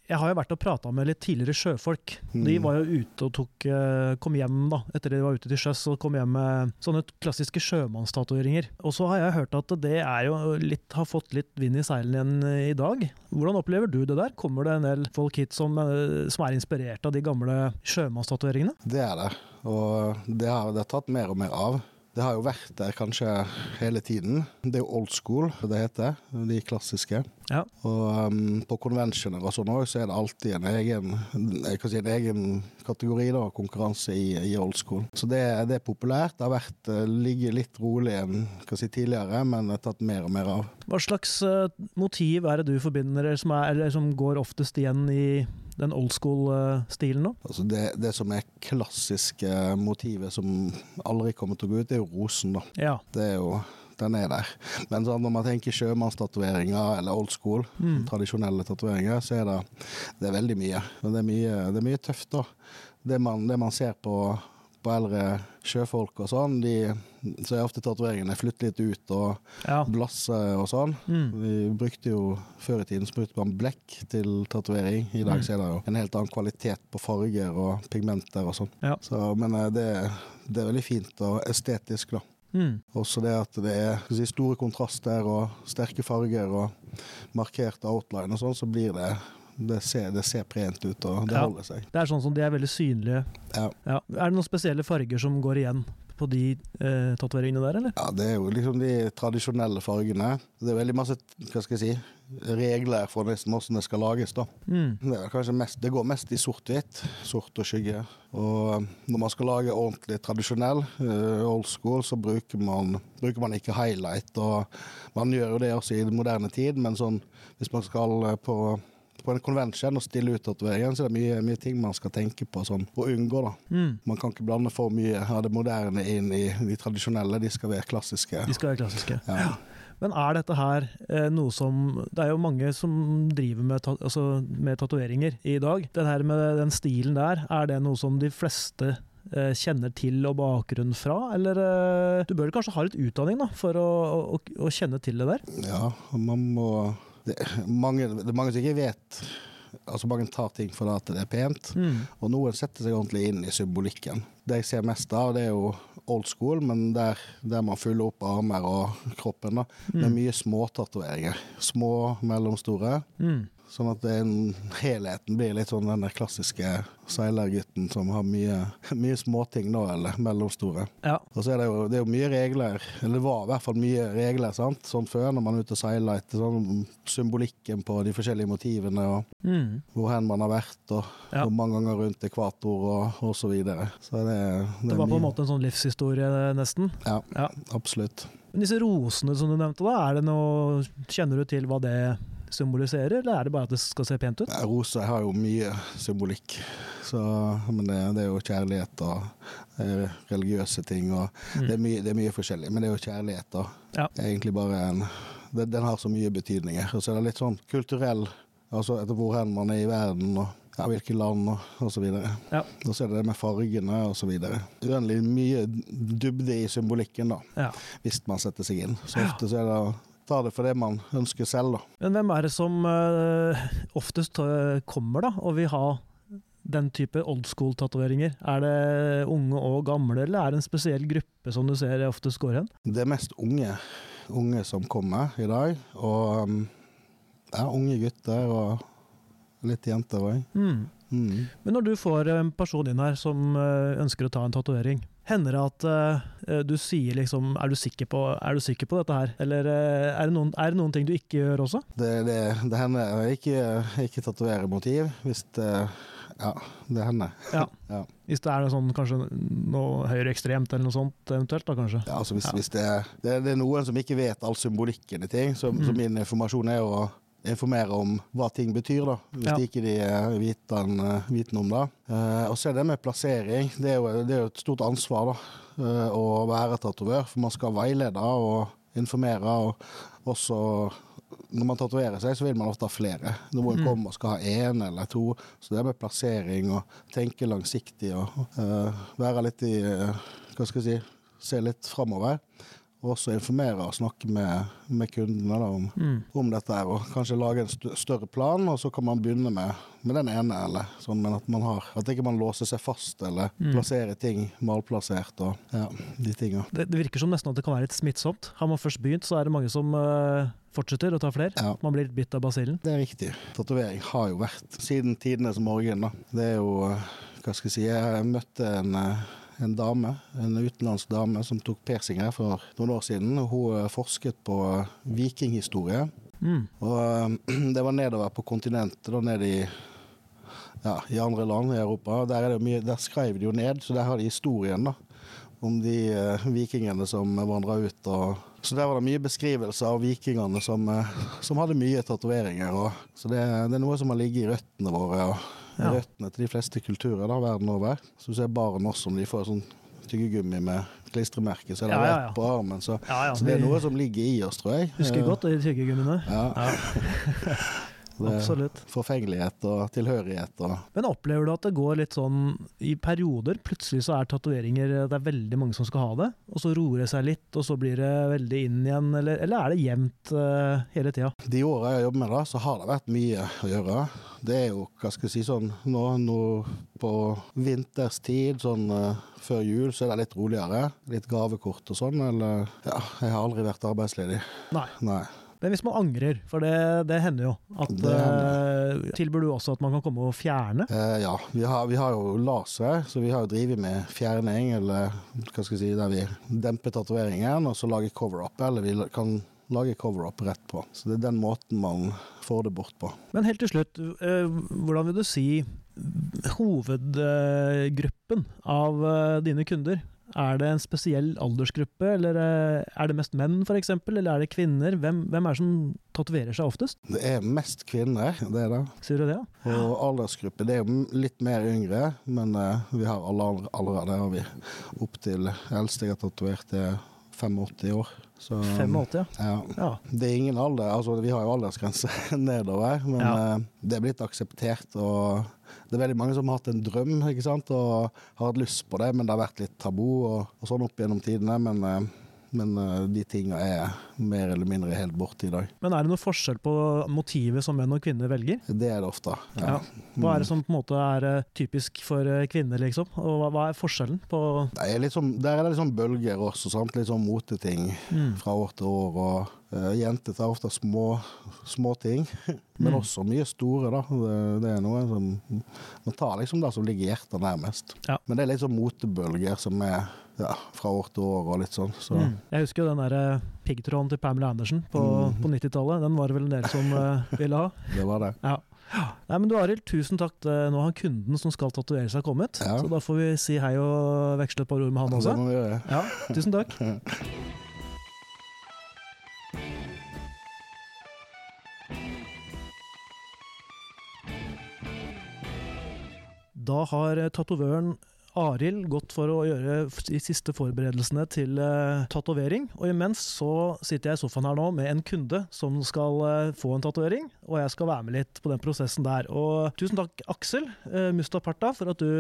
Jeg har jo vært og prata med litt tidligere sjøfolk. De Mm. var jo ute og tok eh, kom hjem da, etter de var ute til sjøs og kom hjem med sånne klassiske sjømannstatoveringer. Og så har jeg hørt at det er jo litt, har fått litt vind i seilene igjen eh, i dag. Hvordan opplever du det der? Kommer det en del folk hit som, eh, som er inspirert av de gamle sjømannstatoveringene? Det er det. Og det har, det tatt mer og mer av. Det har jo vært der kanskje hele tiden. Det er jo old school det heter, de klassiske. Ja. Og um, på conventioner og sånn òg, så er det alltid en egen, si en egen kategori da, konkurranse i, i old school. Så det, det er populært. Det har vært uh, ligget litt rolig enn si, tidligere, men det har tatt mer og mer av. Hva slags uh, motiv er det du forbinder, som, er, eller som går oftest igjen i den old school-stilen nå? Altså det, det som er klassiske motivet som aldri kommer til å gå ut, det er jo rosen, da. Ja. Det er jo den er der. Men sånn, når man tenker sjømannstatoveringer eller old school, Mm. tradisjonelle tatoveringer, så er det, det er veldig mye. Det er mye, det er mye tøft, da. Det man, det man ser på, på eldre sjøfolk og sånn, de, så er ofte tatoveringene flyttet litt ut og ja. blasse og sånn. Mm. Vi brukte jo Før i tiden så brukte man blekk til tatovering. I dag Mm. er det jo en helt annen kvalitet på farger og pigmenter og sånn. Ja. Så, men eh, det, det er veldig fint og estetisk, da. Mm. Også det at det er si, store kontraster og sterke farger og markert outline og sånn, så blir det det ser, det ser prent ut, og det Ja. holder seg. Det er sånn som de er veldig synlige. Ja. Ja. Er det noen spesielle farger som går igjen på de eh, tatoveringene der, eller? Ja, det er jo liksom de tradisjonelle fargene. Det er veldig masse hva skal jeg si, regler for hvordan det skal lages. da. Mm. Det, mest, det går mest i sort-hvitt. Sort og skygge. Og når man skal lage ordentlig tradisjonell, eh, old school, så bruker man, bruker man ikke highlight. Og man gjør jo det også i moderne tid, men sånn, hvis man skal eh, på på en konvensjon og stille ut tatoveringen, så er det mye, mye ting man skal tenke på sånn, og unngå. da. Mm. Man kan ikke blande for mye av det moderne inn i de tradisjonelle. De skal være klassiske. De skal være klassiske. Ja. Men er dette her eh, noe som Det er jo mange som driver med, ta, altså, med tatoveringer i dag. Det her med den stilen der, er det noe som de fleste eh, kjenner til og bakgrunn fra? Eller eh, Du bør kanskje ha litt utdanning da, for å, å, å kjenne til det der? Ja, man må det, mange, det er mange som ikke vet Altså Mange tar ting for at det er pent, Mm. og noen setter seg ordentlig inn i symbolikken. Det jeg ser mest av, det er jo old school, men der, der man fyller opp armer og kroppen da, med mye småtatoveringer. Små, mellomstore. Mm. Sånn at den helheten blir litt sånn den der klassiske seilergutten som har mye, mye småting nå, eller mellomstore. Ja. Og så er det jo, det er jo mye regler, eller det var i hvert fall mye regler sant? sånn før når man er ute og seiler etter sånn symbolikken på de forskjellige motivene, og Mm. hvor hen man har vært, og Ja. hvor mange ganger rundt ekvator og, og så videre. Så det, det, Det er var på en måte en sånn livshistorie, nesten. Ja, Ja. absolutt. Men disse rosene som du nevnte, da, er det noe Kjenner du til hva det symboliserer, eller er det bare at det skal se pent ut? Ja, Rosa har jo mye symbolikk, så, men det, det er jo kjærlighet og eh, religiøse ting. og Mm. det, er mye, det er mye forskjellig, men det er jo kjærlighet. da. Ja. Egentlig bare en, det, Den har så mye betydninger. Og så er det litt sånn kulturell, altså etter hvor hen man er i verden, og ja, hvilke land og, og så videre. Ja. Og så er det det med fargene og så videre. Uendelig mye dybde i symbolikken, da, Ja. hvis man setter seg inn. Så ofte så er det ta det for det man ønsker selv, da. Men hvem er det som uh, oftest eh, kommer da, og vil ha den type old school-tatoveringer? Er det unge og gamle, eller er det en spesiell gruppe som du ser oftest går hen? Det er mest unge, unge som kommer i dag. Og um, ja, unge gutter og litt jenter òg. Mm. Mm. Men når du får en person inn her som eh, ønsker å ta en tatovering, hender det at uh, du sier liksom er du, på, er du sikker på dette her? Eller uh, er, det noen, er det noen ting du ikke gjør også? Det, det, det hender jeg ikke, ikke tatoverer motiv, hvis det Ja, det hender. Ja. Ja. Hvis det er noe sånn, kanskje noe høyreekstremt eller noe sånt eventuelt, da kanskje? Ja, altså hvis, Ja. hvis det, det, det er noen som ikke vet all symbolikken i ting, så, så Mm. min informasjon er å informere om hva ting betyr, da, hvis Ja. de ikke er eh, viten om det. Eh, og så er det med plassering. Det er jo, det er jo et stort ansvar da, eh, å være tatovør, for man skal veilede og informere. og også når man tatoverer seg, så vil man ofte ha flere. Noen Mm. kommer og skal ha én eller to. Så det er med plassering og tenke langsiktig og eh, være litt i Hva skal jeg si Se litt framover. Og også informere og snakke med, med kundene da, om, Mm. om dette. her, Og kanskje lage en større plan, og så kan man begynne med, med den ene. eller sånn, Men at man har, at ikke man låser seg fast eller Mm. plasserer ting malplassert og ja, de tinga. Det, det virker som nesten at det kan være litt smittsomt. Har man først begynt, så er det mange som øh fortsetter å ta flere. Ja. Man blir bitt av basillen. Det er riktig. Tatovering har jo vært siden tidenes morgen. da. Det er jo eh, Hva skal jeg si Jeg møtte en, eh, en dame, en utenlandsk dame som tok piercinger for noen år siden. Hun eh, forsket på eh, vikinghistorie. Mm. Og eh, det var nedover på kontinentet, da nede i ja, i andre land i Europa. Der, er det mye, der skrev de jo ned, så der har de historien da, om de eh, vikingene som vandra ut. Og, så der var det mye beskrivelser av vikingene som, som hadde mye tatoveringer. Så det, det er noe som har ligget i røttene våre, og Ja. røttene til de fleste kulturer da, verden over. Så du ser barn også, om de får sånn tyggegummi med klistremerke, så er det Ja, ja, ja. rett på armen. Så, Ja, ja, så det er noe som ligger i oss, tror jeg. Husker Eh, godt de tyggegummiene. Ja. Absolutt. Forfengelighet og tilhørighet og Men opplever du at det går litt sånn i perioder? Plutselig så er tatoveringer Det er veldig mange som skal ha det, og så roer det seg litt, og så blir det veldig inn igjen, eller, eller er det jevnt uh, hele tida? De åra jeg har jobbet med det, så har det vært mye å gjøre. Det er jo, hva skal jeg si, sånn nå, nå på vinterstid, sånn uh, før jul, så er det litt roligere. Litt gavekort og sånn, eller Ja, jeg har aldri vært arbeidsledig. Nei. Nei. Men hvis man angrer, for det, det hender jo at Det eh, tilbyr du også at man kan komme og fjerne? Eh, ja, vi har, vi har jo laser, så vi har jo drevet med fjerning, eller hva skal jeg si, der vi demper tatoveringen, og så lager cover-up. Eller vi kan lage cover-up rett på. Så det er den måten man får det bort på. Men helt til slutt, eh, hvordan vil du si hovedgruppen av eh, dine kunder? Er det en spesiell aldersgruppe, eller eh, er det mest menn f.eks., eller er det kvinner? Hvem, hvem er det som tatoverer seg oftest? Det er mest kvinner, det er det. Sier du det, ja? Og aldersgruppe, det er jo litt mer yngre, men eh, vi har alle. Der har vi opp til eldste jeg har tatovert, er 85 år. Så, 85, ja. Ja. ja. Det er ingen alder, altså vi har jo aldersgrense nedover, men Ja. uh, det er blitt akseptert. og Det er veldig mange som har hatt en drøm ikke sant? og har hatt lyst på det, men det har vært litt tabu og, og sånn opp gjennom tidene. Men, eh, men eh, de tinga er mer eller mindre helt borte i dag. Men er det noe forskjell på motivet som menn og kvinner velger? Det er det ofte. Ja. Hva er det som på en måte er eh, typisk for eh, kvinner, liksom? Og hva, hva er forskjellen på Det er sånn, der er det sånn bølger også, sant? litt sånn moteting Mm. fra år til år. og Jenter tar ofte små, små ting, men Mm. også mye store. da. Det, det er noe som Man tar liksom det som ligger hjertet nærmest. Ja. Men det er litt sånn motebølger som er ja, fra år til år og litt sånn. Så Mm. Jeg husker jo den der eh, piggtråden til Pamela Andersen på, Mm. på 90-tallet. Den var det vel en del som uh, ville ha. det var det. Ja. Nei, men du Arild, tusen takk. Nå har kunden som skal tatovere seg kommet, Ja. så da får vi si hei og veksle et par ord med han Det også. må vi gjøre. Ja, tusen takk. Da har tatovøren Arild gått for å gjøre de siste forberedelsene til uh, tatovering. Og imens så sitter jeg i sofaen her nå med en kunde som skal uh, få en tatovering. Og jeg skal være med litt på den prosessen der. Og tusen takk, Aksel uh, Mustaparta, for at du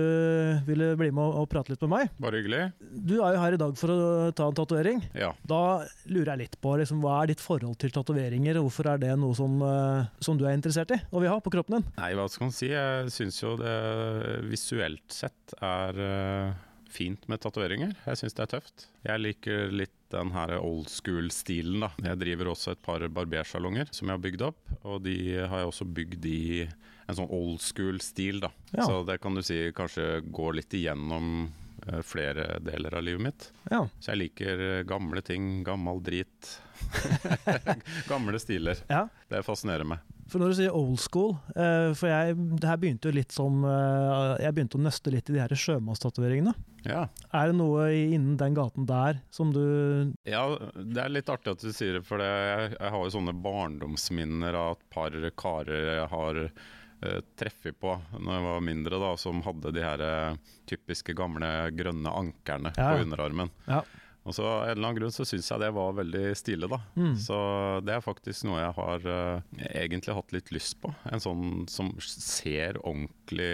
ville bli med og, og prate litt med meg. Bare hyggelig. Du er jo her i dag for å ta en tatovering. Ja. Da lurer jeg litt på liksom, hva er ditt forhold til tatoveringer, og hvorfor er det noe som, uh, som du er interessert i og vil ha på kroppen din? Nei, hva skal man si? Jeg syns jo det visuelt sett er eh, fint med tatoveringer. Jeg syns det er tøft. Jeg liker litt den her old school-stilen, da. Jeg driver også et par barbersalonger som jeg har bygd opp, og de har jeg også bygd i en sånn old school-stil, da. Ja. Så det kan du si kanskje går litt igjennom eh, flere deler av livet mitt. Ja. Så jeg liker eh, gamle ting, gammel drit. Gamle stiler. ja. Det fascinerer meg. For når du sier old school, eh, for jeg, det her begynte jo litt som eh, Jeg begynte å nøste litt i de her sjømannstatoveringene. Ja. Er det noe innen den gaten der som du Ja, det er litt artig at du sier det, for jeg, jeg har jo sånne barndomsminner av et par karer jeg har uh, treffet på når jeg var mindre, da, som hadde de her typiske gamle grønne ankerne Ja. på underarmen. Ja. Og så Av en eller annen grunn så syns jeg det var veldig stilig, da. Mm. Så det er faktisk noe jeg har uh, egentlig hatt litt lyst på. En sånn som ser ordentlig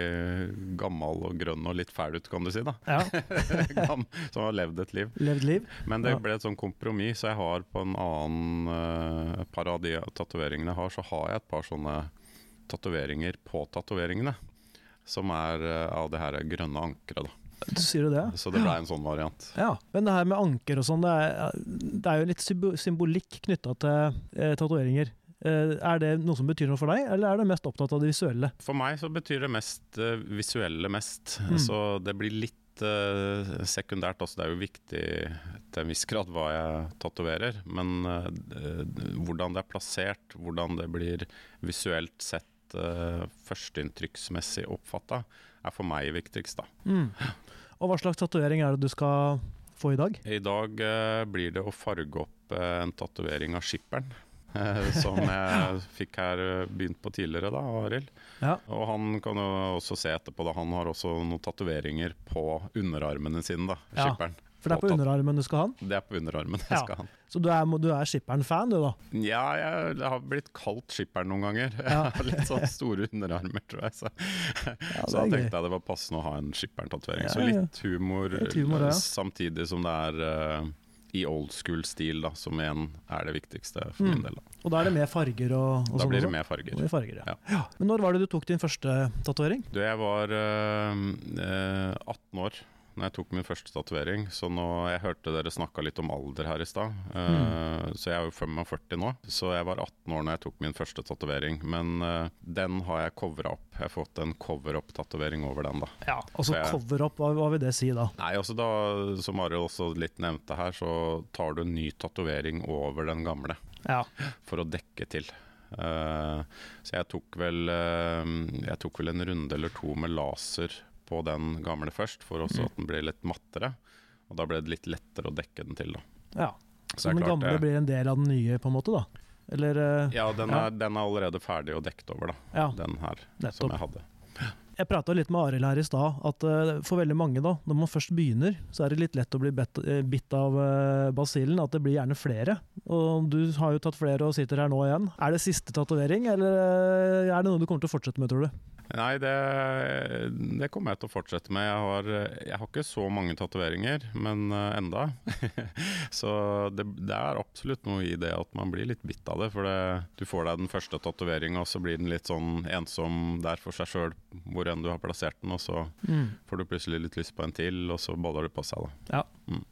gammel og grønn og litt fæl ut, kan du si. da Ja, Som har levd et liv. levd liv? Men det ble et sånn kompromiss, så jeg har på en annen uh, par av de tatoveringene jeg har, så har jeg et par sånne tatoveringer på tatoveringene. Som er uh, av det her grønne ankeret, da. Du sier jo det? Så det ble en sånn variant. Ja. Men det her med anker og sånn, det, det er jo litt symbolikk knytta til eh, tatoveringer. Eh, er det noe som betyr noe for deg, eller er du mest opptatt av det visuelle? For meg så betyr det mest eh, visuelle mest, Mm. så det blir litt eh, sekundært. Altså, det er jo viktig til en viss grad hva jeg tatoverer, men eh, hvordan det er plassert, hvordan det blir visuelt sett uh, førsteinntrykksmessig oppfatta, er for meg viktigst, da. Mm. Og hva slags tatovering er det du skal få i dag? I dag eh, blir det å farge opp eh, en tatovering av skipperen. eh, som jeg fikk her eh, begynt på tidligere, da, Arild. Ja. Og han kan jo også se etterpå, da. Han har også noen tatoveringer på underarmene sine, da. Ja, Skipperen. For det er på underarmen du skal ha den? Det er på underarmen jeg Ja. skal ha. Så du er, du er skipperen-fan, du da? Ja, jeg har blitt kalt skipperen noen ganger. Jeg Ja. har litt sånn store underarmer, tror jeg. Så, ja, så da tenkte jeg det var passende å ha en skipperen-tatovering. Så litt humor, Litt humor, samtidig som det er uh, i old school-stil, da, som igjen er det viktigste for min Mm. del. Da, Og da er det med farger og, og da sånn blir det med farger. Med farger, ja. Ja. ja. Men når var det du tok din første tatovering? Jeg var eh, eh, 18 år når jeg tok min første tatovering. Så nå, jeg hørte dere snakka litt om alder her i stad. Uh, Mm. Så jeg er jo 45 nå. Så jeg var 18 år når jeg tok min første tatovering. Men uh, den har jeg covra opp. Jeg har fått en cover-up-tatovering over den, da. Ja, altså jeg- cover up, hva, hva vil det si da? Nei, altså da, som Arild også litt nevnte her, så tar du en ny tatovering over den gamle Ja. for å dekke til. Uh, så jeg tok vel uh, Jeg tok vel en runde eller to med laser på den gamle først, for også Mm. at den blir litt mattere. Og da ble det litt lettere å dekke den til, da. ja. Så Så den klart gamle blir en del av den nye, på en måte, da? Eller eh, Ja, den Ja. er, den er allerede ferdig og dekket over, da. Ja, Den her nettopp. som jeg hadde. Jeg prata litt med Arild her i stad, at eh, for veldig mange, da, når man først begynner, så er det litt lett å bli eh, bitt av basillen. At det blir gjerne flere. Og du har jo tatt flere og sitter her nå igjen. Er det siste tatovering, eller er det noe du kommer til å fortsette med, tror du? Nei, det, det kommer jeg til å fortsette med. Jeg har, jeg har ikke så mange tatoveringer, men uh, enda. så det, det er absolutt noe i det at man blir litt bitt av det. For det, du får deg den første tatoveringa, og så blir den litt sånn ensom der for seg sjøl, hvor enn du har plassert den. Og så får du plutselig litt lyst på en til, og så baller det på seg, da.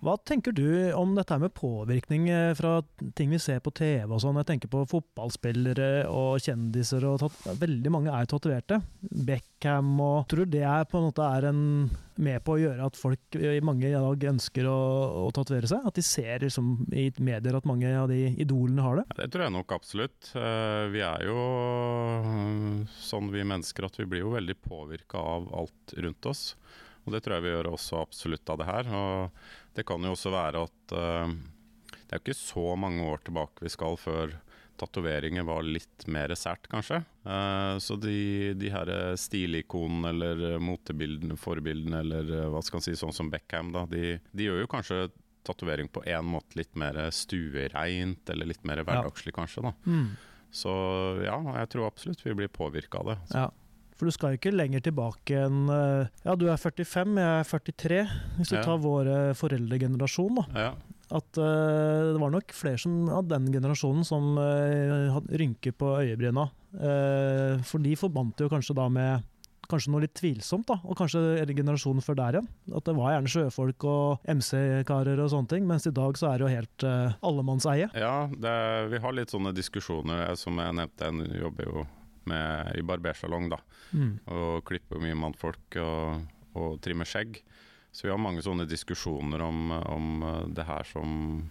Hva tenker du om dette med påvirkning eh, fra ting vi ser på TV og sånn? Jeg tenker på fotballspillere og kjendiser, og veldig mange er tatoverte. Beckham og Tror du det er på en måte er en med på å gjøre at folk i mange i dag ønsker å, å tatovere seg? At de ser liksom, i medier at mange av de idolene har det? Ja, Det tror jeg nok absolutt. Eh, Vi er jo eh, sånn vi mennesker at vi blir jo veldig påvirka av alt rundt oss. Og det tror jeg vi gjør også absolutt av det her. Og det kan jo også være at uh, det er jo ikke så mange år tilbake vi skal før tatoveringer var litt mer sært, kanskje. Uh, så de, de her stilikonene eller motebildene, forbildene eller eh, hva skal man si, sånn som Beckham, da, de, de gjør jo kanskje tatovering på en måte litt mer stuereint, eller litt mer hverdagslig, kanskje. da. Mm. Så ja, jeg tror absolutt vi blir påvirka av det. Ja. For du skal jo ikke lenger tilbake enn eh, Ja, du er 45, jeg er 43. Hvis du Ja. tar vår eh, foreldregenerasjon, da. Ja, At uh, det var nok flere som, av den generasjonen som uh, hadde rynker på øyebryna. Uh, for de forbandt jo kanskje da med Kanskje noe litt tvilsomt, da, og kanskje er generasjonen før der igjen. At det var gjerne sjøfolk og MC-karer og sånne ting, mens i dag så er det jo helt uh, allemannseie. ja det, vi har litt sånne diskusjoner. Som jeg nevnte, jeg jobber jo med, i barbersalong, da. Mm. Og klipper mye mannfolk og, og trimmer skjegg. Så vi har mange sånne diskusjoner om, om det her som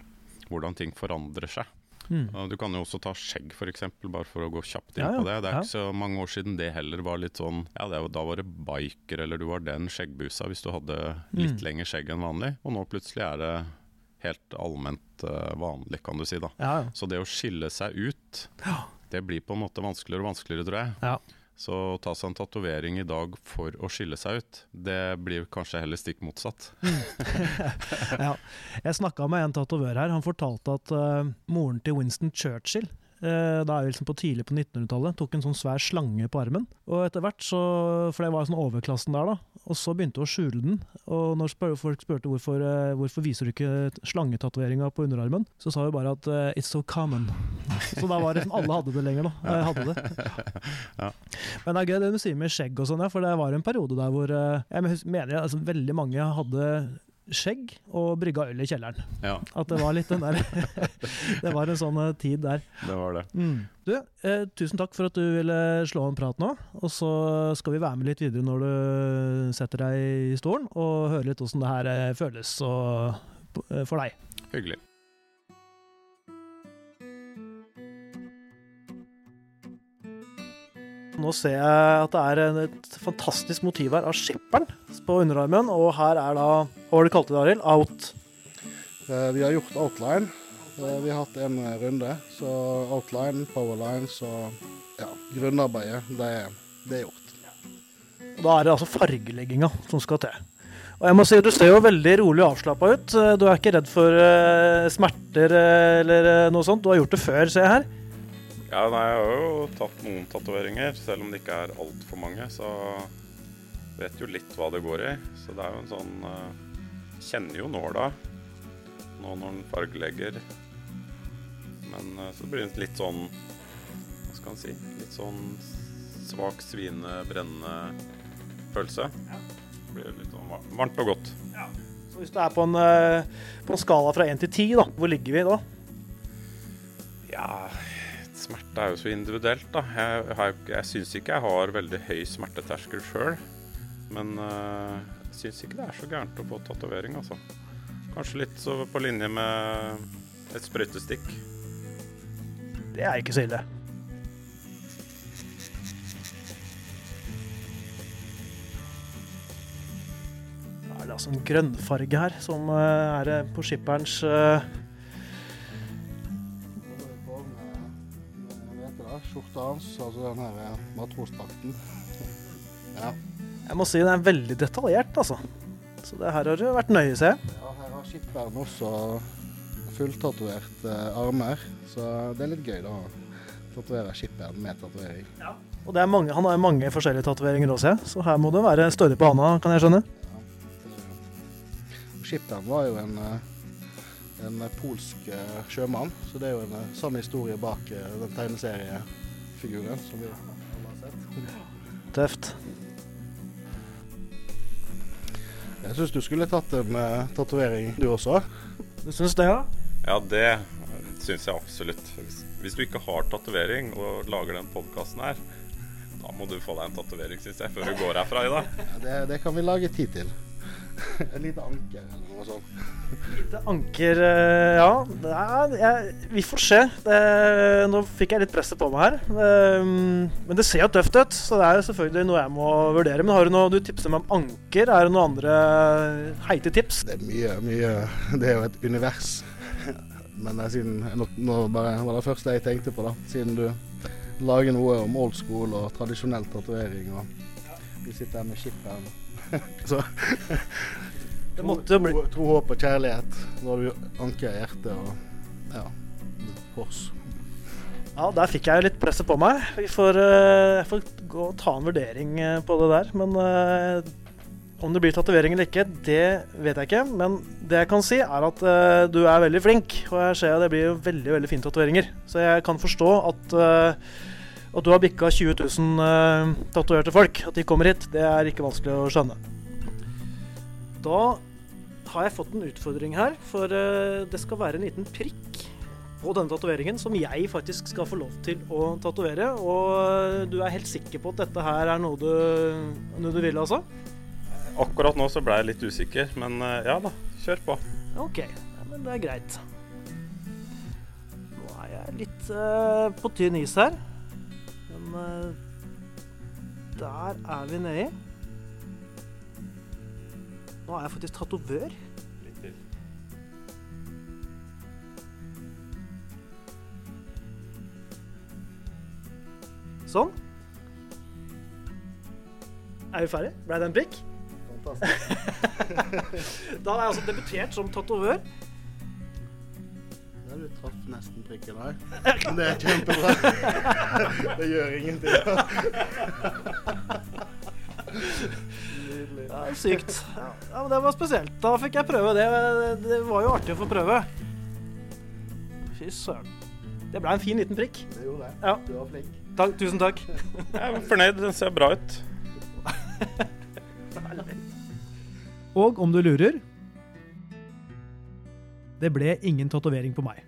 Hvordan ting forandrer seg. Mm. Du kan jo også ta skjegg, f.eks., bare for å gå kjapt inn Ja, ja, på det. Det er ja. ikke så mange år siden det heller var litt sånn Ja, det, var- da var det biker, eller du var den skjeggbusa hvis du hadde litt Mm. lengre skjegg enn vanlig. Og nå plutselig er det helt allment uh, vanlig, kan du si. da. Ja, ja. Så det å skille seg ut, Ja. Det blir på en måte vanskeligere og vanskeligere, tror jeg. Ja. Så å ta seg en tatovering i dag for å skille seg ut, det blir kanskje heller stikk motsatt. ja. Jeg snakka med en tatovør her. Han fortalte at uh, moren til Winston Churchill da er vi liksom på tidlig på 1900-tallet, tok en sånn svær slange på armen. Og etter hvert så For det var sånn overklassen der, da. Og så begynte hun å skjule den. Og når folk spurte hvorfor, eh, hvorfor viser du ikke slangetatoveringa på underarmen, så sa hun bare at eh, it's so common. Så da var det sånn alle hadde det lenger, da. Eh, hadde det. Ja. Men det er gøy det du sier med skjegg og sånn, for det var en periode der hvor eh, jeg mener altså, veldig mange hadde skjegg og brygga øl i kjelleren. Ja, At det var litt den der Det var en sånn eh, tid der. det var det. Mm. Du, eh, tusen takk for at du ville slå en prat nå. Og så skal vi være med litt videre når du setter deg i stolen, og høre litt åssen det her eh, føles og, eh, for deg. Hyggelig. Nå ser jeg at det er et fantastisk motiv her av skipperen på underarmen, og her er da Hva var det du kalte det, Arild? Out. Eh, Vi har gjort outline. Eh, Vi har hatt en eh, runde. Så outline, powerlines og ja, grunnarbeidet, det, er- det er gjort. Da er det altså fargelegginga som skal til. Og jeg må si, Du ser jo veldig rolig og avslappa ut. Du er ikke redd for uh, smerter uh, eller uh, noe sånt. Du har gjort det før, ser jeg her. Ja, nei, jeg har jo tatt noen tatoveringer, selv om det ikke er altfor mange. Så vet jo litt hva det går i. Så det er jo en sånn Kjenner jo nåla nå når den fargelegger. Men eh, så blir det litt sånn Hva skal man si? Litt sånn svak sviende, brennende følelse. Det blir litt sånn varmt og godt. Så hvis du er på en, eh, på en skala fra 1 til 10, da, hvor ligger vi da? Ja, smerte er jo så individuelt, da. Jeg, jeg, jeg syns ikke jeg har veldig høy smerteterskel sjøl. Men uh, syns ikke det er så gærent å få tatovering, altså. Kanskje litt så på linje med et sprøytestikk. Det er ikke så ille. Da er det altså en grønnfarge her, som eh, er eh, på skipperens eh, Skjorta hans, altså den her matrosdrakten. Ja. Jeg må si den er veldig detaljert, altså. Så det her har du vært nøye, ser jeg. ja, her har skipperen også fulltatoverte armer, så det er litt gøy da å tatovere skipperen med tatovering. Og det er mange, han har mange forskjellige tatoveringer også, så her må det være større på handa, kan jeg skjønne. Skipperen var jo en, eh, en polsk eh, sjømann, så det er jo en eh, sann historie bak eh, den tegneseriefiguren som vi alle har sett. Tøft. Jeg syns du skulle tatt en uh, tatovering, du også. Du syns det, ja? Ja, det syns jeg absolutt. Hvis, hvis du ikke har tatovering og lager den podkasten her, da må du få deg en tatovering, syns jeg, før du går herfra i dag. Ja, det, det kan vi lage tid til. Et lite anker eller noe sånt. Lite anker eh, Ja, er, jeg, vi får se. Det, nå fikk jeg litt presset på meg her. Ehm, men det ser jo tøft ut, så det er selvfølgelig noe jeg må vurdere. Men har du noe du tipser meg om anker? Er det noen andre heite tips? Det er mye, mye Det er jo et univers. Men er siden nå, nå bare var det første jeg tenkte på, da. Siden du lager noe om old school og tradisjonell tatovering, og vi sitter her med skipperen. Så bli tro, tro, håp og kjærlighet når du anker hjertet og ja, kors. Ja, der fikk jeg litt presset på meg. Vi får, eh, jeg får gå og ta en vurdering eh, på det der. Men eh, om det blir tatovering eller ikke, det vet jeg ikke. Men det jeg kan si, er at du er veldig flink. Og jeg ser at det blir veldig veldig fine tatoveringer. Så jeg kan forstå at, at du har bikka 20 000 uh, tatoverte folk. At de kommer hit, det er ikke vanskelig å skjønne. Da har jeg fått en utfordring her, for uh, det skal være en liten prikk på denne tatoveringen som jeg faktisk skal få lov til å tatovere. Og du er helt sikker på at dette her er noe du, noe du vil, altså? Akkurat nå så ble jeg litt usikker, men uh, ja da, kjør på. OK, ja, men det er greit. Nå er jeg litt på tynn is her. Men eh, der er vi nedi. Nå er jeg faktisk tatovør. Litt til. Sånn. Er vi ferdig? Ble det en prikk? Da har jeg altså debutert som tatovør. Ja, du traff nesten prikken her. Men Det er kjempebra. Det gjør ingenting. Nydelig. Ja, sykt. Ja, men det var spesielt. Da fikk jeg prøve det. Det var jo artig å få prøve. Fy søren. Det ble en fin liten prikk. Det gjorde det. Ja. Du var flink. Takk, tusen takk. Jeg er fornøyd, den ser bra ut. Og om du lurer Det ble ingen tatovering på meg.